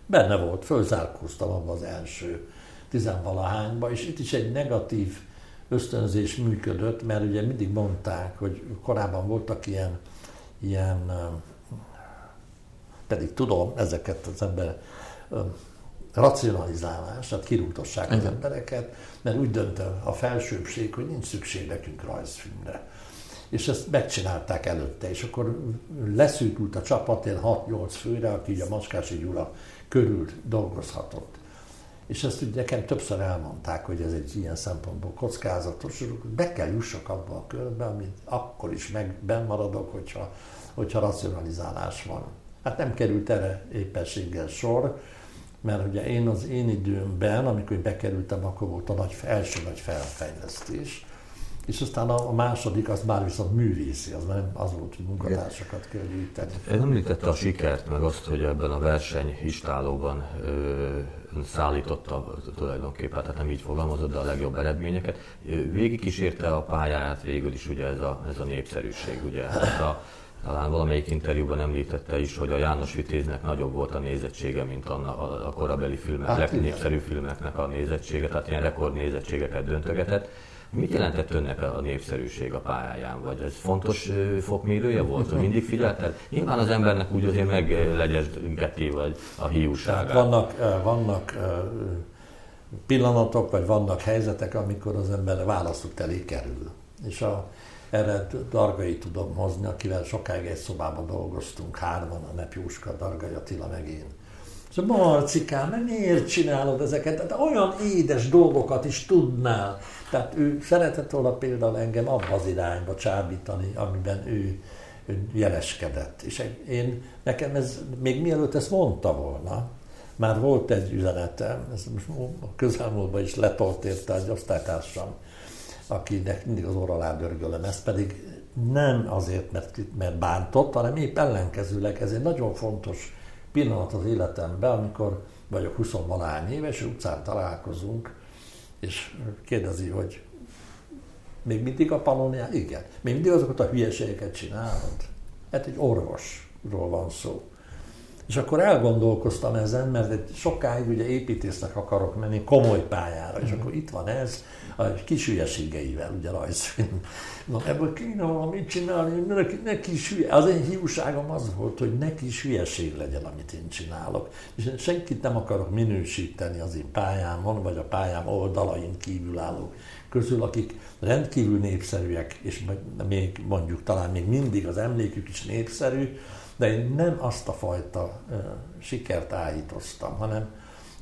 Benne volt, fölzárkóztam abban az első tizenvalahányba, és itt is egy negatív ösztönzés működött, mert ugye mindig mondták, hogy korábban voltak ilyen, ilyen pedig tudom ezeket az ember racionalizálás, tehát kirúgtassák az embereket, mert úgy dönt a felsőbbség, hogy nincs szükség nekünk rajzfilmre. És ezt megcsinálták előtte, és akkor leszűkült a csapat, 6-8 főre, aki ugye a Maskási Gyula körül dolgozhatott. És ezt ugye nekem többször elmondták, hogy ez egy ilyen szempontból kockázatos, be kell jussak abba a körbe, amit akkor is meg maradok, hogyha, hogyha racionalizálás van. Hát nem került erre éppenséggel sor, mert ugye én az én időmben, amikor bekerültem, akkor volt a nagy, első nagy felfejlesztés, és aztán a, második az már viszont művészi, az már nem az volt, hogy munkatársakat kell gyűjteni. Ön említette a sikert, meg azt, hogy ebben a verseny istálóban szállította tulajdonképpen, tehát nem így fogalmazott, de a legjobb eredményeket. Végig kísérte a pályáját végül is ugye ez a, ez a népszerűség, ugye hát a, talán valamelyik interjúban említette is, hogy a János Vitéznek nagyobb volt a nézettsége, mint a, a, a korabeli filmek, hát, legnépszerűbb filmeknek a nézettsége, tehát ilyen rekordnézettségeket döntögetett. Mit jelentett önnek a népszerűség a pályáján? Vagy ez fontos fokmérője volt, hogy mindig figyelted? Nyilván az embernek úgy azért meglegyezgeti, vagy a hiúságát. vannak, vannak pillanatok, vagy vannak helyzetek, amikor az ember választott elé kerül. És a, erre Dargai tudom hozni, akivel sokáig egy szobában dolgoztunk, hárman, a Nepjóska, Dargai Attila meg én. Szóval Marcikám, miért csinálod ezeket? Tehát olyan édes dolgokat is tudnál. Tehát ő szeretett volna például engem abba az irányba csábítani, amiben ő, ő jeleskedett. És én, nekem ez, még mielőtt ezt mondta volna, már volt egy üzenetem, ez most a közelmúltban is letolt érte egy osztálytársam, akinek mindig az orra alá dörgölöm, ez pedig nem azért, mert, mert bántott, hanem épp ellenkezőleg ez egy nagyon fontos pillanat az életemben, amikor vagyok 20 valány éves, utcán találkozunk, és kérdezi, hogy még mindig a panónia? Igen. Még mindig azokat a hülyeségeket csinálod? Hát egy orvosról van szó. És akkor elgondolkoztam ezen, mert egy sokáig ugye építésznek akarok menni komoly pályára, és akkor itt van ez, a kis hülyeségeivel, ugye rajzfilm. *laughs* Na, ebből kéne valamit csinálni, neki, neki is hülye. Az én hiúságom az volt, hogy neki is hülyeség legyen, amit én csinálok. És én senkit nem akarok minősíteni az én pályámon, vagy a pályám oldalain kívülállók közül, akik rendkívül népszerűek, és még mondjuk talán még mindig az emlékük is népszerű, de én nem azt a fajta uh, sikert állítoztam, hanem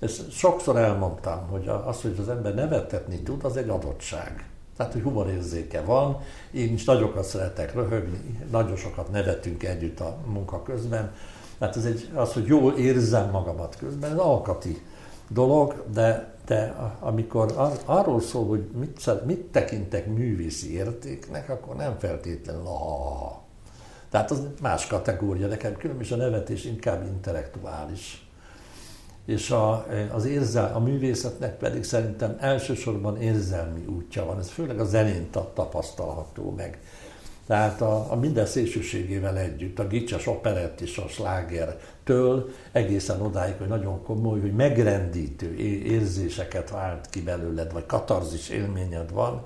ezt sokszor elmondtam, hogy az, hogy az ember nevettetni tud, az egy adottság. Tehát, hogy humorérzéke van, én is nagyokat szeretek röhögni, nagyon sokat nevetünk együtt a munka közben, Tehát ez egy, az, hogy jól érzem magamat közben, ez alkati dolog, de, de amikor ar, arról szól, hogy mit, mit tekintek művészi értéknek, akkor nem feltétlenül a ha-ha. Tehát az más kategória, nekem különösen a nevetés inkább intellektuális. És a, az érzel, a művészetnek pedig szerintem elsősorban érzelmi útja van, ez főleg a zenén tapasztalható meg. Tehát a, a minden szélsőségével együtt, a gicses operett és a slágertől egészen odáig, hogy nagyon komoly, hogy megrendítő érzéseket vált ki belőled, vagy katarzis élményed van,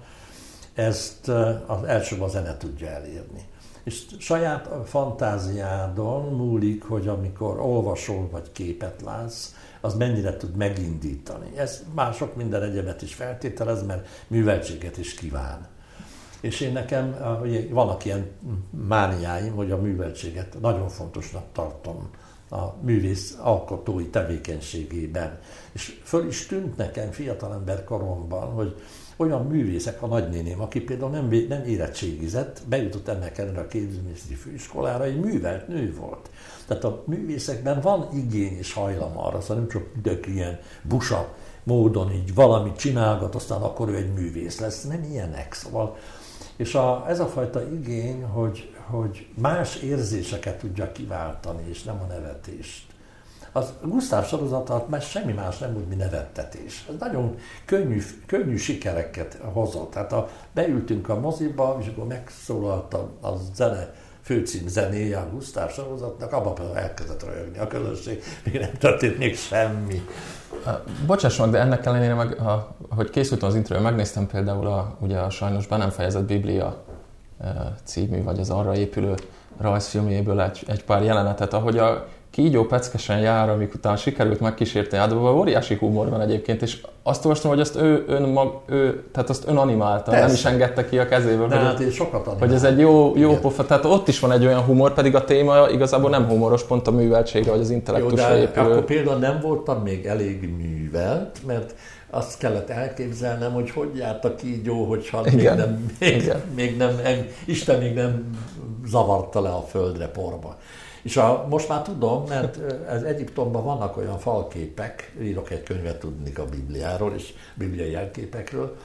ezt az első a zene tudja elérni. És saját fantáziádon múlik, hogy amikor olvasol vagy képet látsz, az mennyire tud megindítani. Ez mások minden egyebet is feltételez, mert műveltséget is kíván. És én nekem, ugye vannak ilyen mániáim, hogy a műveltséget nagyon fontosnak tartom a művész alkotói tevékenységében. És föl is tűnt nekem fiatalember koromban, hogy olyan művészek, a nagynéném, aki például nem, nem érettségizett, bejutott ennek ellenére a képzőművészeti főiskolára, egy művelt nő volt. Tehát a művészekben van igény és hajlam arra, szóval nem csak tök ilyen busa módon így valamit csinálgat, aztán akkor ő egy művész lesz. Nem ilyenek. Szóval és a, ez a fajta igény, hogy, hogy más érzéseket tudja kiváltani, és nem a nevetést. Az Gusztáv sorozat mert semmi más nem úgy, mint nevettetés. Ez nagyon könnyű, könnyű sikereket hozott. Tehát a, beültünk a moziba, és akkor megszólalt a, a zene, főcím zenéje a Gusztáv sorozatnak, abban elkezdett röhögni a közösség, még nem történt még semmi. Bocsáss meg, de ennek ellenére, meg, a, hogy készültem az intro megnéztem például a, ugye a sajnos be nem fejezett Biblia című, vagy az arra épülő rajzfilmjéből egy, egy pár jelenetet, ahogy a kígyó peckesen jár, amik után sikerült megkísérteni átdobva, óriási humor van egyébként, és azt olvastam, hogy azt ő, ön mag, ő, tehát azt ön animálta, Persze. nem is engedte ki a kezéből. De hogy, hát én sokat Hogy ez egy jó, jó pofa, tehát ott is van egy olyan humor, pedig a téma igazából nem humoros, pont a műveltsége, vagy az intellektusra épülő. akkor például nem voltam még elég művelt, mert azt kellett elképzelnem, hogy hogy járt a kígyó, hogyha Igen. még nem, még, Igen. még nem, Isten még nem zavarta le a földre porba. És a, most már tudom, mert az Egyiptomban vannak olyan falképek, írok egy könyvet tudni a Bibliáról és bibliai jelképekről,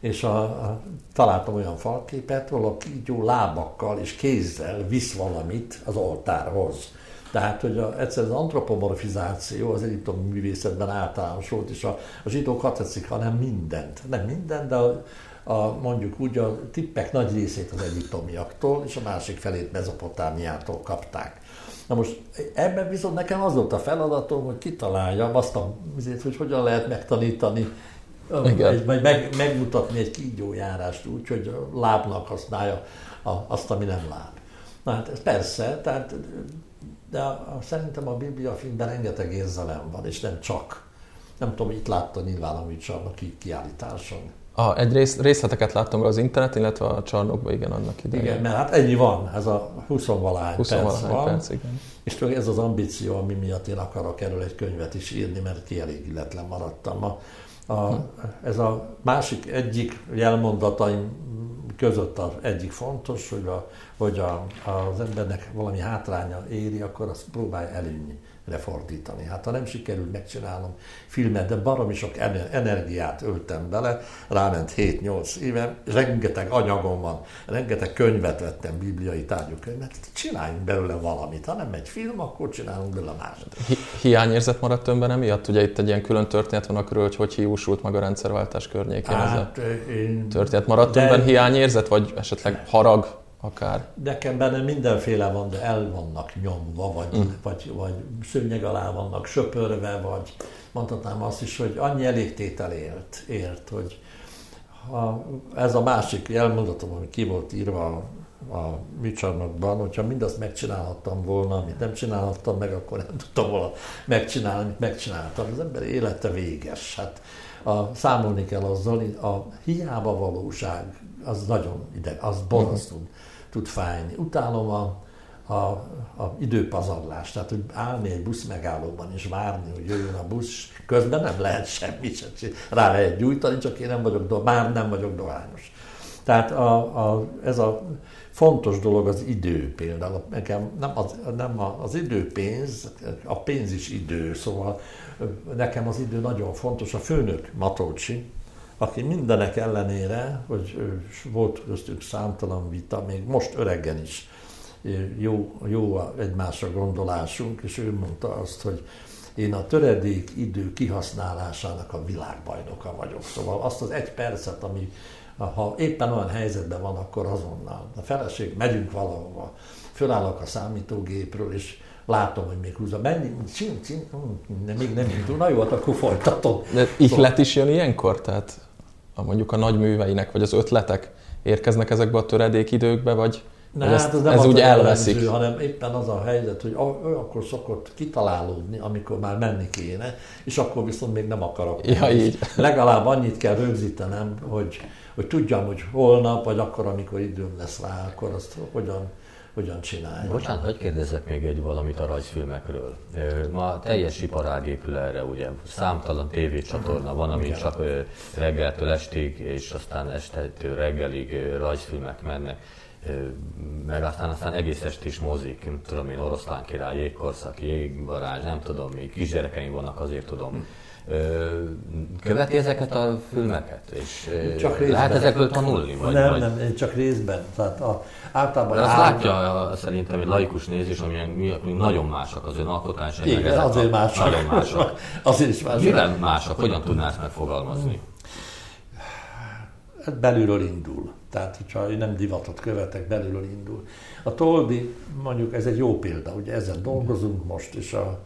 és a, a, találtam olyan falképet, ahol a kígyó lábakkal és kézzel visz valamit az oltárhoz. Tehát, hogy a, egyszer az antropomorfizáció az egyiptomi művészetben általánosult, és a, a zsidók hat tetszik, hanem mindent. Nem mindent, de a, a, mondjuk úgy a tippek nagy részét az egyiptomiaktól, és a másik felét Mezopotámiától kapták. Na most ebben viszont nekem az volt a feladatom, hogy kitaláljam azt a, hogy hogyan lehet megtanítani, Igen. vagy meg, megmutatni egy kígyójárást úgy, hogy a lábnak használja a, azt, ami nem láb. Na hát ez persze, tehát, de a, a, szerintem a Biblia filmben rengeteg érzelem van, és nem csak. Nem tudom, itt látta nyilván a műcsarnak kiállításon. A, egy rész, részleteket láttam az internet, illetve a csarnokban, igen, annak idején. Igen, mert hát ennyi van, ez a 20-valahány 20 perc van. Perc, igen. És tőle ez az ambíció, ami miatt én akarok erről egy könyvet is írni, mert kielégületlen maradtam. A, a. Ez a másik egyik jelmondataim között az egyik fontos, hogy, a, hogy a, az embernek valami hátránya éri, akkor azt próbálja előnyi lefordítani. Hát ha nem sikerül megcsinálnom filmet, de baromi sok energiát öltem bele, ráment 7-8 éve, rengeteg anyagom van, rengeteg könyvet vettem, bibliai tárgyúkönyvet, csináljunk belőle valamit. Ha nem egy film, akkor csinálunk belőle másodat. Hi- hiányérzet maradt önben emiatt? Ugye itt egy ilyen külön történet van akkor, hogy hogy hiúsult meg a rendszerváltás környékén. Hát, ez a én... történet maradt de... önben hiányérzet, vagy esetleg harag? Akár. Nekem benne mindenféle van, de el vannak nyomva, vagy, mm. vagy, vagy szőnyeg alá vannak söpörve, vagy mondhatnám azt is, hogy annyi elégtétel élt, ért, hogy ha ez a másik elmondatom, ami ki volt írva a, a műcsarnokban, hogyha mindazt megcsinálhattam volna, amit nem csinálhattam meg, akkor nem tudtam volna megcsinálni, amit megcsináltam. Az ember élete véges. Hát a, számolni kell azzal, a hiába valóság az nagyon ide, az borzasztó. Uh-huh tud fájni. Utálom a, a, a időpazarlást, tehát hogy állni egy busz megállóban és várni, hogy jöjjön a busz, közben nem lehet semmit sem rá lehet gyújtani, csak én nem vagyok, do, már nem vagyok dohányos. Tehát a, a, ez a fontos dolog az idő például. Nekem nem az, nem az idő pénz, a pénz is idő, szóval nekem az idő nagyon fontos. A főnök Matolcsi, aki mindenek ellenére, hogy volt köztük számtalan vita, még most öregen is jó, jó egymásra gondolásunk, és ő mondta azt, hogy én a töredék idő kihasználásának a világbajnoka vagyok. Szóval azt az egy percet, ami ha éppen olyan helyzetben van, akkor azonnal. A feleség, megyünk valahova, fölállok a számítógépről, és látom, hogy még húzza. Mennyi, csin, csin, hm, még nem indul. Na jó, hát akkor folytatom. De ihlet is jön ilyenkor? Tehát a, mondjuk a nagy műveinek, vagy az ötletek érkeznek ezekbe a töredékidőkbe, vagy ne, hát ez nem ez úgy elveszik. Jellemző, hanem éppen az a helyzet, hogy ő akkor szokott kitalálódni, amikor már menni kéne, és akkor viszont még nem akarok. Ja, így. *laughs* Legalább annyit kell rögzítenem, hogy, hogy tudjam, hogy holnap, vagy akkor, amikor időm lesz rá, akkor azt hogyan, hogyan csinálja. Bocsánat, hogy kérdezzek még egy valamit a rajzfilmekről. Ma teljes iparág épül erre, ugye számtalan tévécsatorna van, ami csak reggeltől estig, és aztán estetől reggelig rajzfilmek mennek meg aztán, aztán egész estés mozik, nem tudom én, oroszlán király, jégkorszak, jégvarázs, nem tudom, még kisgyerekeim vannak, azért tudom. Követi ezeket a filmeket? És csak részben. lehet ezekből tanulni? Vagy, nem, vagy... nem, csak részben. Tehát a, általában... De azt látja szerintem egy laikus nézés, amilyen mi, nagyon másak az ön alkotásai. Igen, azért másak. Nagyon másak. *laughs* azért is másak. Miben másak? Hogyan tudná ezt megfogalmazni? Hát belülről indul. Tehát, hogyha én nem divatot követek, belülről indul. A Toldi, mondjuk ez egy jó példa, ugye ezzel dolgozunk most, és a,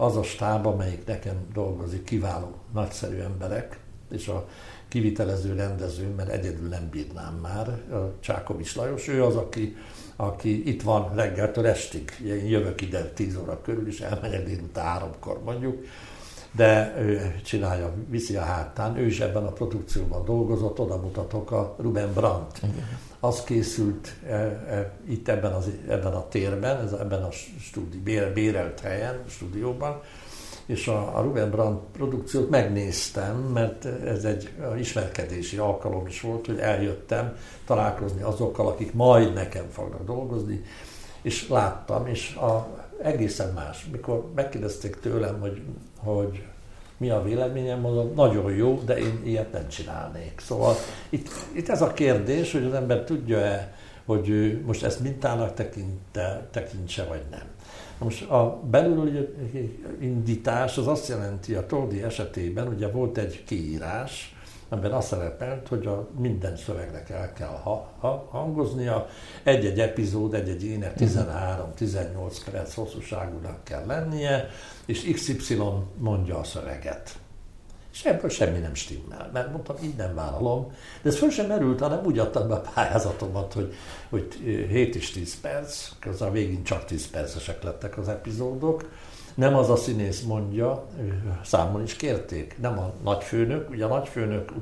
az a stáb, amelyik nekem dolgozik, kiváló, nagyszerű emberek, és a kivitelező rendező, mert egyedül nem bírnám már, Csákovics Lajos, ő az, aki, aki itt van reggeltől estig. Én jövök ide 10 óra körül, és elmegyek délután háromkor mondjuk, de ő csinálja, viszi a hátán, ő is ebben a produkcióban dolgozott, oda mutatok a Ruben Brandt. Igen. Az készült e, e, itt ebben, az, ebben a térben, ez, ebben a stúdi, bér, bérelt helyen, stúdióban, és a, a Ruben Brandt produkciót megnéztem, mert ez egy ismerkedési alkalom is volt, hogy eljöttem találkozni azokkal, akik majd nekem fognak dolgozni, és láttam, és a, egészen más. Mikor megkérdezték tőlem, hogy, hogy mi a véleményem, mondom, nagyon jó, de én ilyet nem csinálnék. Szóval itt, itt ez a kérdés, hogy az ember tudja-e, hogy ő most ezt mintának tekinte, tekintse, vagy nem. Most a belül indítás az azt jelenti, a Toldi esetében ugye volt egy kiírás, amiben azt szerepelt, hogy a minden szövegnek el kell ha, ha, hangoznia, egy-egy epizód, egy-egy ének 13-18 perc hosszúságúnak kell lennie, és XY mondja a szöveget. És ebből semmi nem stimmel, mert mondtam, így nem vállalom. De ez föl sem merült, hanem úgy adtam be a pályázatomat, hogy, hogy 7 és 10 perc, közben végén csak 10 percesek lettek az epizódok, nem az a színész mondja, számon is kérték, nem a nagyfőnök, ugye a nagyfőnök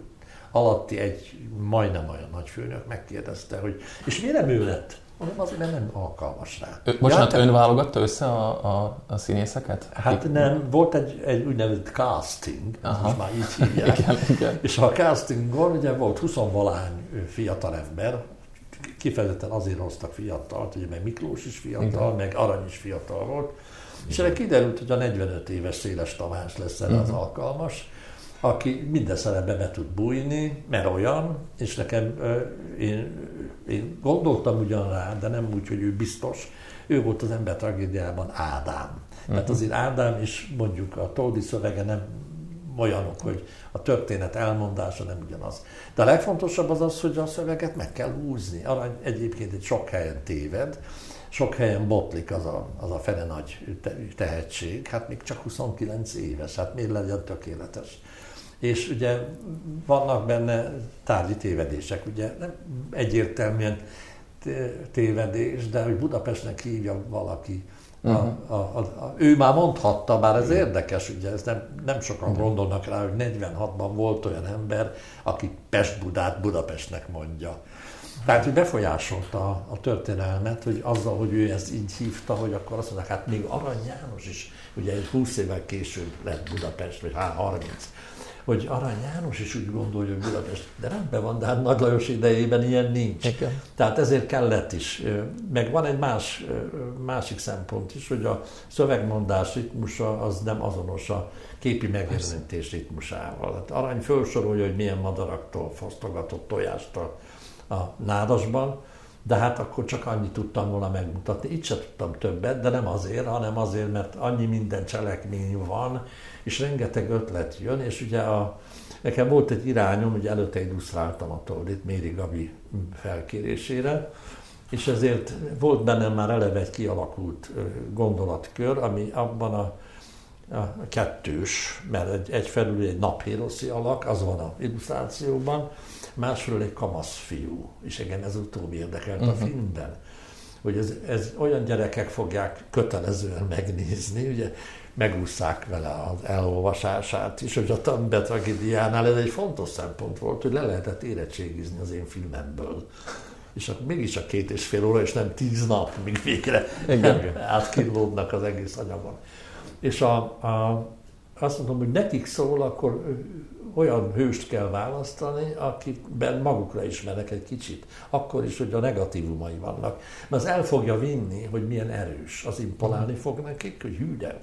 alatti egy majdnem olyan nagyfőnök megkérdezte, hogy és miért nem ő lett? Mondom, azért, mert nem alkalmas rá. Ö, bocsánat, ja, ön válogatta össze a, a, a színészeket? Hát akik... nem, volt egy, egy úgynevezett casting, most már így hívják. *laughs* igen, igen. És a castingon ugye volt 20 valány fiatal ember, kifejezetten azért hoztak fiatalt, ugye meg Miklós is fiatal, igen. meg Arany is fiatal volt, és erre kiderült, hogy a 45 éves Széles Tamás lesz erre az mhm. alkalmas, aki minden szerepbe be tud bújni, mert olyan, és nekem én, én gondoltam ugyan rá, de nem úgy, hogy ő biztos. Ő volt az ember tragédiában Ádám. Uh-huh. Mert azért Ádám is mondjuk a Toldi szövege nem olyanok, hogy a történet elmondása nem ugyanaz. De a legfontosabb az az, hogy a szöveget meg kell húzni. Arany egyébként egy sok helyen téved, sok helyen botlik az a, az a fele nagy tehetség, hát még csak 29 éves, hát miért legyen tökéletes. És ugye vannak benne tárgyi tévedések, ugye nem egyértelműen tévedés, de hogy Budapestnek hívja valaki, uh-huh. a, a, a, ő már mondhatta, bár ez érdekes, ugye ez nem, nem sokan uh-huh. gondolnak rá, hogy 46-ban volt olyan ember, aki Pest-Budát Budapestnek mondja. Tehát, hogy befolyásolta a, a történelmet, hogy azzal, hogy ő ezt így hívta, hogy akkor azt mondják, hát még Arany János is, ugye egy 20 évvel később lett Budapest, vagy hát 30. hogy Arany János is úgy gondolja, hogy Budapest, de rendben van, de hát Nagy Lajos idejében ilyen nincs. Igen. Tehát ezért kellett is. Meg van egy más, másik szempont is, hogy a szövegmondás ritmusa az nem azonos a képi megjelenítés ritmusával. Hát Arany felsorolja, hogy milyen madaraktól fosztogatott tojást a, nádasban, de hát akkor csak annyit tudtam volna megmutatni. Itt sem tudtam többet, de nem azért, hanem azért, mert annyi minden cselekmény van, és rengeteg ötlet jön, és ugye a, nekem volt egy irányom, hogy előtte illusztráltam a Toldit Méri Gabi felkérésére, és ezért volt bennem már eleve egy kialakult gondolatkör, ami abban a, a kettős, mert egy, egyfelül egy naphíroszi alak, az van a illusztrációban, másfelől egy kamasz fiú, és igen, ez utóbbi érdekelt uh-huh. a mhm. filmben, hogy ez, ez olyan gyerekek fogják kötelezően megnézni, ugye megúszszák vele az elolvasását is, hogy a Tambe tragédiánál ez egy fontos szempont volt, hogy le lehetett érettségizni az én filmemből. És akkor mégis a két és fél óra, és nem tíz nap, míg végre *laughs* átkínlódnak az egész anyagon. És a, a, azt mondom, hogy nekik szól, akkor olyan hőst kell választani, akikben magukra ismernek egy kicsit. Akkor is, hogy a negatívumai vannak. Mert az el fogja vinni, hogy milyen erős. Az imponálni fog nekik, hogy hű, de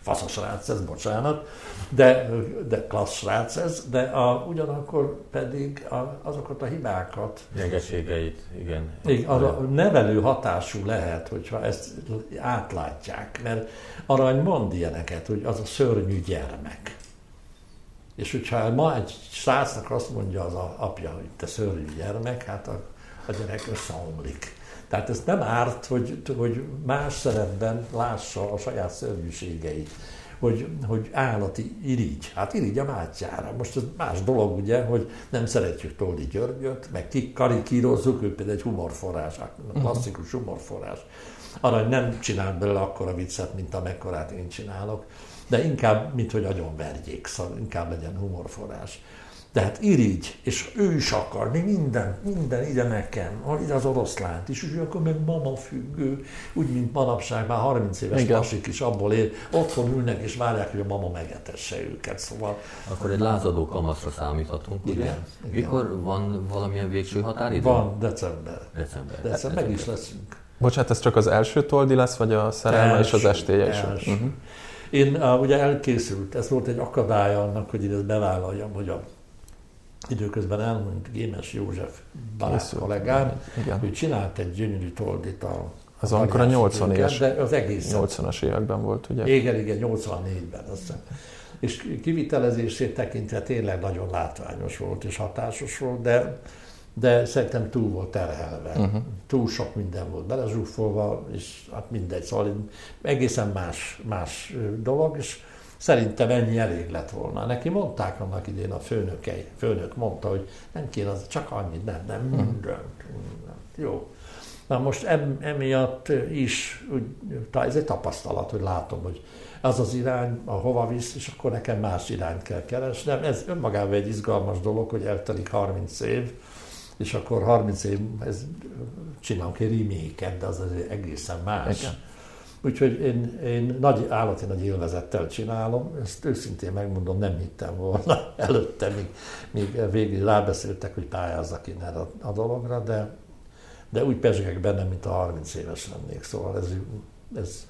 fasz a srác ez, bocsánat, de, de klassz srác ez, de a, ugyanakkor pedig a, azokat a hibákat. Gyengeségeit, igen. igen arra nevelő hatású lehet, hogyha ezt átlátják, mert Arany mond ilyeneket, hogy az a szörnyű gyermek. És hogyha ma egy srácnak azt mondja az a apja, hogy te szörnyű gyermek, hát a, a gyerek összeomlik. Tehát ez nem árt, hogy, hogy más szerepben lássa a saját szörnyűségeit, hogy, hogy állati irigy. Hát irigy a mátyára. Most ez más dolog, ugye, hogy nem szeretjük Toldi Györgyöt, meg karikírozzuk, ő például egy humorforrás, klasszikus humorforrás. Arra nem csinál belőle akkora viccet, mint amekkorát én csinálok de inkább, mint hogy agyon verjék, szóval inkább legyen humorforrás. De hát irigy, és ő is akar, mi minden, minden ide nekem, ide az oroszlánt is, és akkor meg mama függő, úgy, mint manapság, már 30 éves Igen. pasik is abból él, otthon ülnek és várják, hogy a mama megetesse őket, szóval... Akkor egy lázadó kamaszra számíthatunk, Igen. ugye? Igen. Mikor van valamilyen végső határidő? Van, december. December. December, meg is leszünk. Bocsánat, ez csak az első toldi lesz, vagy a szerelme és az estéje is? Uh-huh. Én uh, ugye elkészült, ez volt egy akadálya annak, hogy én ezt bevállaljam, hogy a időközben elmúlt Gémes József barát kollégám, ő csinált egy gyönyörű toldit a az amikor a 80 éves, de az egész 80-as években volt, ugye? Igen, igen, 84-ben. Aztán. És kivitelezését tekintve tényleg nagyon látványos volt és hatásos volt, de de szerintem túl volt terhelve. Uh-huh. Túl sok minden volt belezsúfolva, és hát mindegy, szóval egészen más, más dolog, és szerintem ennyi elég lett volna. Neki mondták annak idén a főnökei, főnök mondta, hogy nem kéne, az csak annyit, nem, nem, mindent, Jó. Na most em, emiatt is, úgy, ez egy tapasztalat, hogy látom, hogy az az irány, ahova visz, és akkor nekem más irányt kell keresnem. Ez önmagában egy izgalmas dolog, hogy eltelik 30 év, és akkor 30 év, ez csinálunk egy remake de az azért egészen más. Igen. Úgyhogy én, én nagy, állati nagy élvezettel csinálom, ezt őszintén megmondom, nem hittem volna *laughs* előtte, míg, míg végül rábeszéltek, hogy pályázzak én erre a, a dologra, de, de úgy pezsgek bennem, mint a 30 éves lennék, szóval ez, ez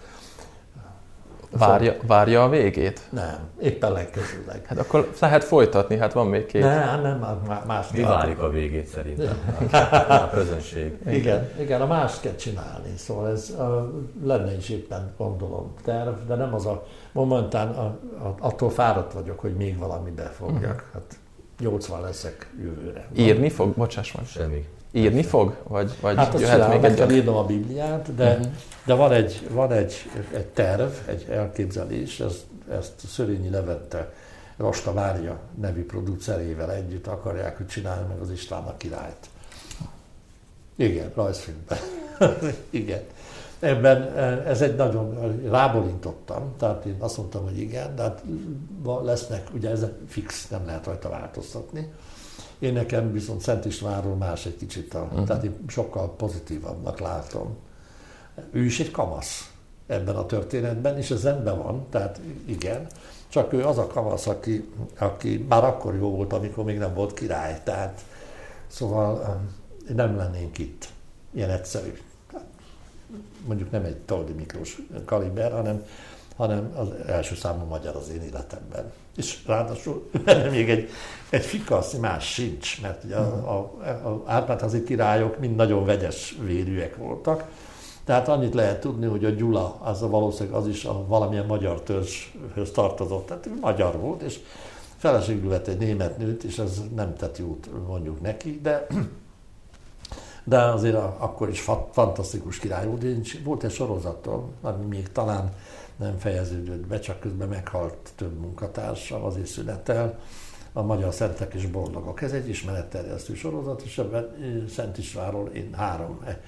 Várja, várja a végét? Nem, éppen legközülleg. Hát akkor lehet folytatni, hát van még két. Nem, nem, más. Mi várjuk a végét szerintem? a közönség. Igen, igen, a más kell csinálni. Szóval ez a, lenne is éppen gondolom terv, de nem az a momentán a, a, attól fáradt vagyok, hogy még valami befogjak. Uh-huh. Hát 80 leszek jövőre. Írni fog? Bocsáss meg. Semmi. Írni fog? Vagy, vagy hát jöhet csinál, még egy... kell írnom a Bibliát, de, uh-huh. de van, egy, van egy, egy terv, egy elképzelés, ezt, ezt Szörényi Levente Rasta Mária nevű producerével együtt akarják, hogy csinálni meg az István a királyt. Igen, rajzfilmben. *laughs* igen. Ebben eh, ez egy nagyon, rábolintottam, tehát én azt mondtam, hogy igen, de hát lesznek, ugye ez fix, nem lehet rajta változtatni. Én nekem viszont Szent Istvánról más egy kicsit, a, uh-huh. tehát én sokkal pozitívabbnak látom. Ő is egy kamasz. ebben a történetben, és ez rendben van, tehát igen, csak ő az a kamasz, aki, aki már akkor jó volt, amikor még nem volt király, tehát szóval nem lennénk itt. Ilyen egyszerű. Mondjuk nem egy Toldi Miklós kaliber, hanem, hanem az első számú magyar az én életemben. És ráadásul *laughs* még egy, egy fikasz más sincs, mert ugye a, a, a Árpádházi királyok mind nagyon vegyes vérűek voltak, tehát annyit lehet tudni, hogy a Gyula, az a valószínűleg az is a valamilyen magyar törzshöz tartozott, tehát magyar volt, és feleségül vett egy német nőt, és ez nem tett jót mondjuk neki, de de azért akkor is fantasztikus király volt. Volt egy sorozatom, ami még talán nem fejeződött be, csak közben meghalt több munkatársa, azért szünetel, a Magyar Szentek és Boldogok. Ez egy ismeretterjesztő sorozat, és ebben Szent Istvánról én három, e,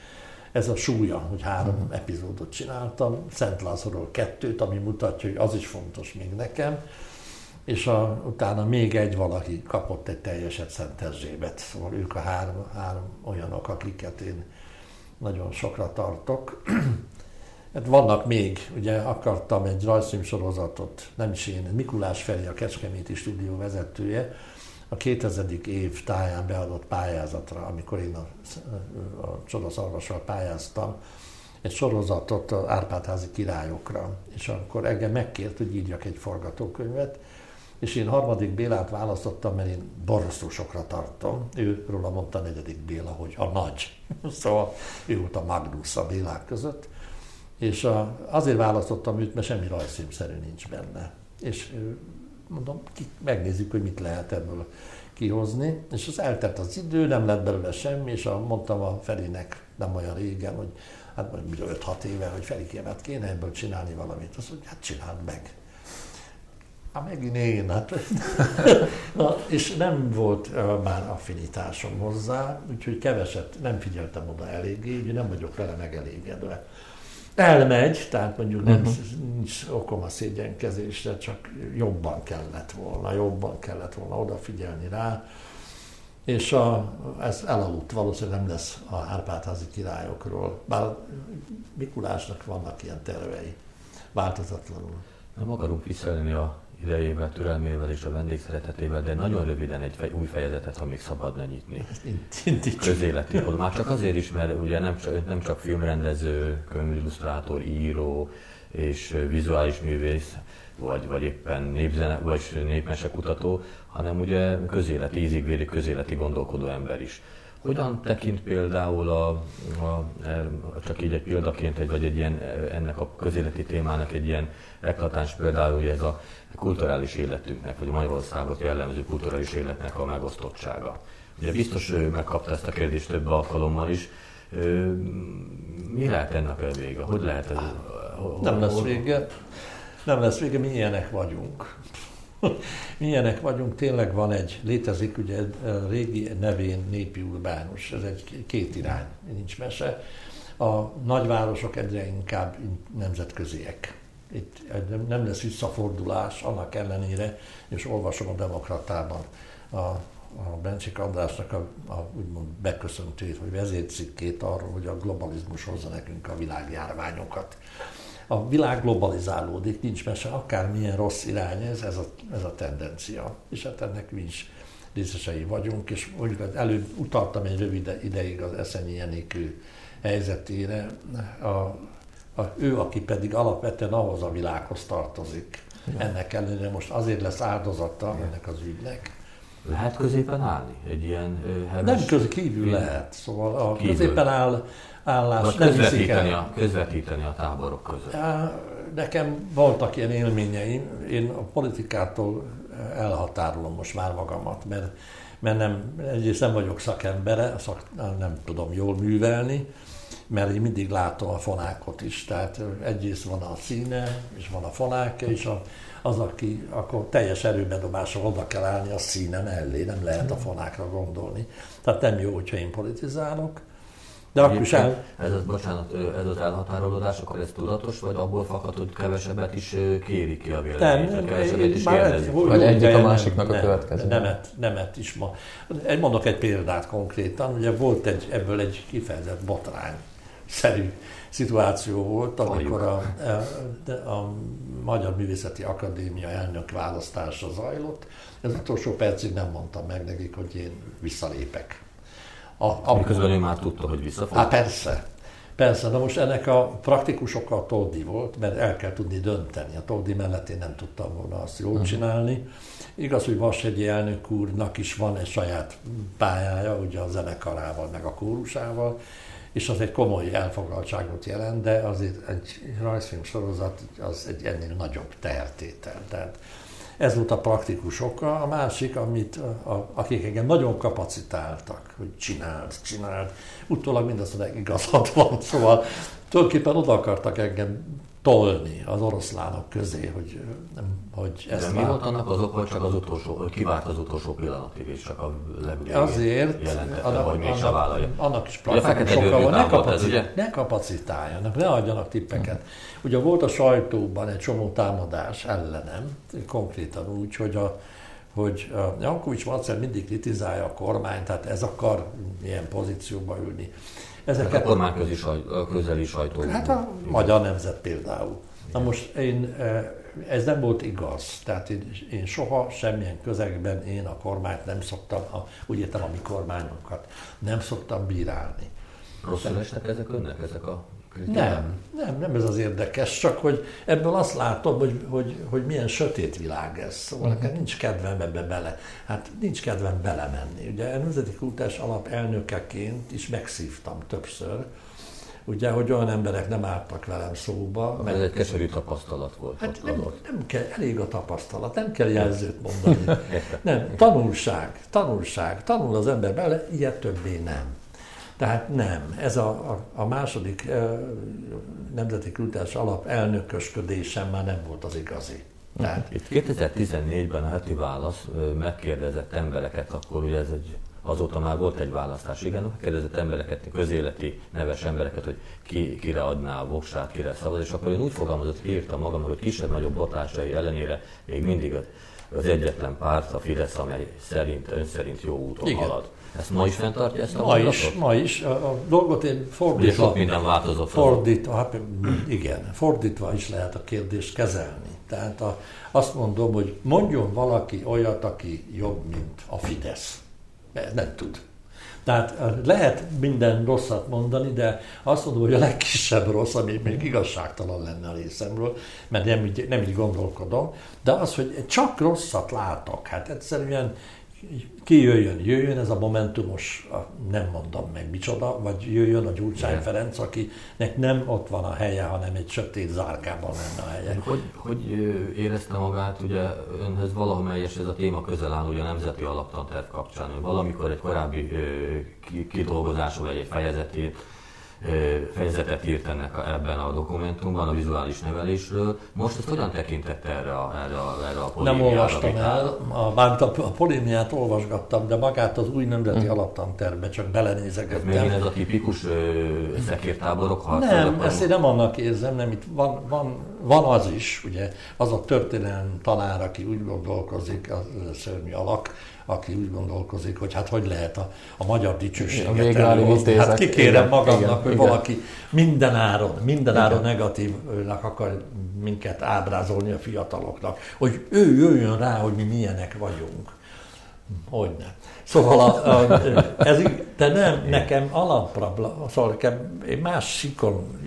ez a súlya, hogy három uh-huh. epizódot csináltam, Szent Lázorról kettőt, ami mutatja, hogy az is fontos még nekem, és a, utána még egy valaki kapott egy teljeset Szent Erzsébet, szóval ők a három, három olyanok, akiket én nagyon sokra tartok. *clears throat* Hát vannak még, ugye akartam egy rajzfilm sorozatot, nem is én, Mikulás Feri, a Kecskeméti stúdió vezetője, a 2000. év táján beadott pályázatra, amikor én a, a Csodaszarvassal pályáztam, egy sorozatot az Árpádházi királyokra, és akkor engem megkért, hogy írjak egy forgatókönyvet, és én harmadik Bélát választottam, mert én borzasztó sokra tartom. Ő róla mondta negyedik Béla, hogy a nagy. *laughs* szóval ő volt a Magnus a Bélák között. És azért választottam őt, mert semmi rajzfilmszerű nincs benne. És mondom, ki, megnézzük, hogy mit lehet ebből kihozni. És az eltelt az idő, nem lett belőle semmi, és a, mondtam a Ferinek nem olyan régen, hogy hát 5-6 éve, hogy Feri hát kéne ebből csinálni valamit. Azt mondja, hát csináld meg. Hát megint én, hát. *laughs* Na, és nem volt uh, már affinitásom hozzá, úgyhogy keveset nem figyeltem oda eléggé, úgyhogy nem vagyok vele megelégedve. Elmegy, tehát mondjuk nem, uh-huh. nincs okom a szégyenkezésre, csak jobban kellett volna, jobban kellett volna odafigyelni rá. És a, ez elaludt, valószínűleg nem lesz a Árpádházi királyokról, bár Mikulásnak vannak ilyen tervei, változatlanul. Nem akarunk visszaélni a idejével, türelmével és a vendégszeretetével, de nagyon röviden egy fej, új fejezetet, ha még szabadna nyitni. Közéleti Már csak azért is, mert ugye nem csak, nem csak filmrendező, könyvillusztrátor, író és vizuális művész, vagy, vagy éppen népzene, vagy népmesekutató, hanem ugye közéleti, ízigvéri közéleti gondolkodó ember is. Hogyan tekint például a, a, csak így egy példaként, egy, vagy egy ilyen, ennek a közéleti témának egy ilyen eklatáns például, hogy ez a kulturális életünknek, vagy Magyarországot jellemző kulturális életnek a megosztottsága. Ugye biztos ő megkapta ezt a kérdést több alkalommal is. Mi lehet ennek a vége? Hogy lehet ez? Nem lesz vége. Nem lesz vége, mi ilyenek vagyunk. *laughs* Milyenek vagyunk, tényleg van egy, létezik ugye a régi nevén népi urbánus, ez egy két irány, nincs mese. A nagyvárosok egyre inkább nemzetköziek. Itt nem lesz visszafordulás annak ellenére, és olvasom a Demokratában a, a Bencsik Andrásnak a, a úgymond beköszöntőjét, vagy vezércikkét arról, hogy a globalizmus hozza nekünk a világjárványokat a világ globalizálódik, nincs mese, akármilyen rossz irány ez, ez a, ez a tendencia. És hát ennek mi is részesei vagyunk, és mondjuk előbb utaltam egy rövid ideig az Eszenyi Jenikő helyzetére, a, a, ő, aki pedig alapvetően ahhoz a világhoz tartozik. Ja. Ennek ellenére most azért lesz áldozata ja. ennek az ügynek. Lehet középen állni? Egy ilyen heves... Nem közé kívül lehet. Szóval a kívül. középen áll állás nem közvetíteni a, közvetíteni a táborok között. Nekem voltak ilyen élményeim, én a politikától elhatárolom most már magamat, mert, mert nem, egyrészt nem vagyok szakembere, szak, nem tudom jól művelni, mert én mindig látom a fonákot is. Tehát egyrészt van a színe, és van a fonáka, és a, az, aki akkor teljes erőbedobásra oda kell állni a színe mellé, nem lehet a fonákra gondolni. Tehát nem jó, hogyha én politizálok. De akkor is el... Ez az, bocsánat, ez az elhatárolódás, akkor ez tudatos, vagy abból fakad, hogy kevesebbet is kéri ki a véleményt, nem, kevesebbet is kérdezik? Vagy egyik a másiknak a következő. Nemet, nemet is ma. Mondok egy példát konkrétan, ugye volt egy, ebből egy kifejezett botrány, szerű szituáció volt, amikor a, a, a Magyar Művészeti Akadémia elnök választása zajlott. Az utolsó percig nem mondtam meg nekik, hogy én visszalépek. A, a, Miközben ő már tudta, hogy visszafog? Hát persze. Persze, de most ennek a praktikusokkal Toldi volt, mert el kell tudni dönteni. A Toldi mellett én nem tudtam volna azt jól uh-huh. csinálni. Igaz, hogy Vasegyi elnök úrnak is van egy saját pályája, ugye a zenekarával, meg a kórusával, és az egy komoly elfoglaltságot jelent, de azért egy rajzfilm sorozat az egy ennél nagyobb tehertétel. Tehát ez volt a praktikus oka. A másik, amit a, a, akik engem nagyon kapacitáltak, hogy csináld, csináld, utólag mindazt mondják, igazad van. Szóval tulajdonképpen oda akartak engem tolni az oroszlánok közé, hogy, hogy ezt De mi volt annak az ok, hogy csak az utolsó, hogy kivárt az utolsó pillanatig, és csak a legvégén Azért, jelentette, annak, hogy mégse vállalja. Annak is praktikusok van, ne, kapacit, ne kapacitáljanak, ne adjanak tippeket. Hm. Ugye volt a sajtóban egy csomó támadás ellenem, konkrétan úgy, hogy a hogy Jankovics Marcel mindig kritizálja a kormányt, tehát ez akar ilyen pozícióba ülni. Ezeket, hát a kormányközi saj, közeli sajtó. Hát a Magyar Nemzet például. Na most én, e, ez nem volt igaz. Tehát én, én soha semmilyen közegben én a kormányt nem szoktam, a, úgy értem a mi kormányunkat, nem szoktam bírálni. Rosszul estek ezek önnek, ezek a nem, nem, nem ez az érdekes, csak hogy ebből azt látom, hogy, hogy, hogy milyen sötét világ ez. Szóval uh-huh. nekem nincs kedvem ebbe bele. Hát nincs kedvem belemenni. Ugye a Nemzeti Kultúrás Alap elnökeként is megszívtam többször, ugye, hogy olyan emberek nem álltak velem szóba. Mert ez egy keserű tapasztalat volt. Hát nem, nem kell, elég a tapasztalat, nem kell jelzőt mondani. *laughs* nem, tanulság, tanulság, tanul az ember bele, ilyet többé nem. Tehát nem. Ez a, a, a második Nemzeti Kültás Alap elnökösködésem már nem volt az igazi. Tehát... Itt 2014-ben a heti válasz megkérdezett embereket, akkor ugye ez egy azóta már volt egy választás, igen, megkérdezett embereket, közéleti neves embereket, hogy ki, kire adná a voksát, kire szavaz, és akkor én úgy fogalmazott, írtam magam, hogy kisebb-nagyobb botásai ellenére még mindig az egyetlen párt, a Fidesz, amely szerint, ön szerint jó úton igen. halad. Ezt ma is fenntartja ezt a Ma mondatot? is, ma is. A, a dolgot én fordítva... Ugye sok minden változott. Fordítva, hát igen, fordítva is lehet a kérdést kezelni. Tehát a, azt mondom, hogy mondjon valaki olyat, aki jobb, mint a Fidesz. Nem tud. Tehát lehet minden rosszat mondani, de azt mondom, hogy a legkisebb rossz, ami még igazságtalan lenne a részemről, mert nem így, nem így gondolkodom, de az, hogy csak rosszat látok, hát egyszerűen ki jöjjön, jöjjön ez a momentumos, nem mondom meg micsoda, vagy jöjjön a Gyurcsány Ferenc, akinek nem ott van a helye, hanem egy sötét zárkában lenne a helye. Hogy, hogy érezte magát, ugye önhez valamelyes ez a téma közel áll ugye a Nemzeti Alaptanterv kapcsán, valamikor egy korábbi kidolgozású vagy egy fejezetét fejezetet írt ennek a, ebben a dokumentumban, a vizuális nevelésről. Most ezt hogyan tekintette erre a, erre a, erre a Nem olvastam el, a, bár a, a polémiát olvasgattam, de magát az új nemzeti hm. alaptanterbe csak belenézegettem. Ez ez a tipikus szekértáborok harca? Nem, ezt én nem annak érzem, nem, itt van, van, van az is, ugye, az a történelem tanár, aki úgy gondolkozik, az szörnyű alak, aki úgy gondolkozik, hogy hát hogy lehet a, a magyar dicsőséget előhozni. Hát kikérem magamnak, igen, hogy igen. valaki mindenáron, mindenáron negatívnak akar minket ábrázolni a fiataloknak, hogy ő jöjjön rá, hogy mi milyenek vagyunk. Hogyne. Szóval a, a, *laughs* ez, de nem, nekem alapprobléma, szóval nekem, én más sikon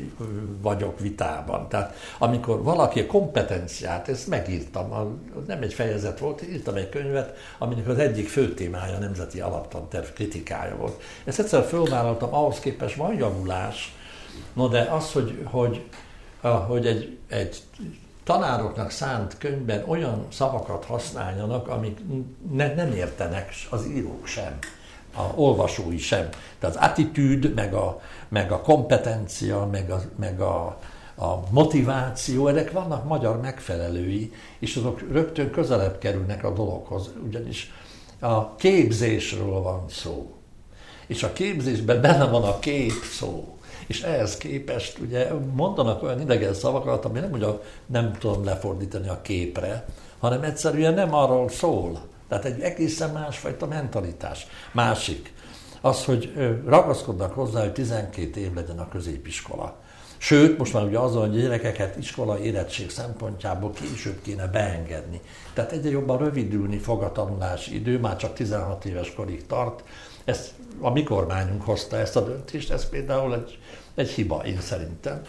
vagyok vitában. Tehát amikor valaki a kompetenciát, ezt megírtam, a, nem egy fejezet volt, írtam egy könyvet, aminek az egyik fő témája a Nemzeti Alaptanterv kritikája volt. Ezt egyszer fölvállaltam, ahhoz képest van javulás, no de az, hogy, hogy, hogy egy, egy tanároknak szánt könyvben olyan szavakat használjanak, amik ne, nem értenek az írók sem, a olvasói sem. Tehát az attitűd, meg a, meg a kompetencia, meg a, meg a, a motiváció, ezek vannak magyar megfelelői, és azok rögtön közelebb kerülnek a dologhoz, ugyanis a képzésről van szó. És a képzésben benne van a kép szó és ehhez képest ugye mondanak olyan idegen szavakat, ami nem, ugye nem tudom lefordítani a képre, hanem egyszerűen nem arról szól. Tehát egy egészen másfajta mentalitás. Másik. az, hogy ragaszkodnak hozzá, hogy 12 év legyen a középiskola. Sőt, most már ugye azon, hogy gyerekeket iskola érettség szempontjából később kéne beengedni. Tehát egyre jobban rövidülni fog a tanulási idő, már csak 16 éves korig tart. Ezt a mi kormányunk hozta ezt a döntést, ez például egy, egy hiba, én szerintem.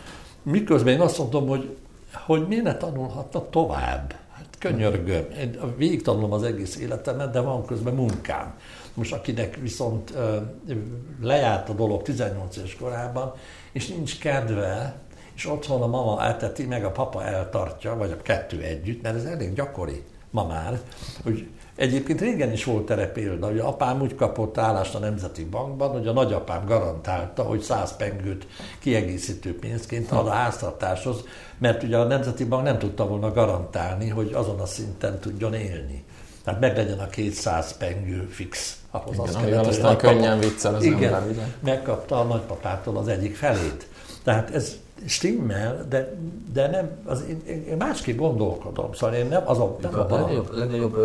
Miközben én azt mondom, hogy, hogy miért ne tanulhatna tovább? Hát könyörgöm, én végig tanulom az egész életemet, de van közben munkám. Most akinek viszont lejárt a dolog 18 éves korában, és nincs kedve, és otthon a mama elteti, meg a papa eltartja, vagy a kettő együtt, mert ez elég gyakori ma már, hogy Egyébként régen is volt erre példa, hogy apám úgy kapott állást a Nemzeti Bankban, hogy a nagyapám garantálta, hogy 100 pengőt kiegészítő pénzként ad a háztartáshoz, mert ugye a Nemzeti Bank nem tudta volna garantálni, hogy azon a szinten tudjon élni. Tehát meg legyen a 200 pengő fix. Ahhoz igen, azt kellett, aztán könnyen viccel az igen, ember, igen. megkapta a nagypapától az egyik felét. Tehát ez stimmel, de, de nem, az, én, én másképp gondolkodom, szóval én nem az a... Nem a lenne jobb, lenne jobb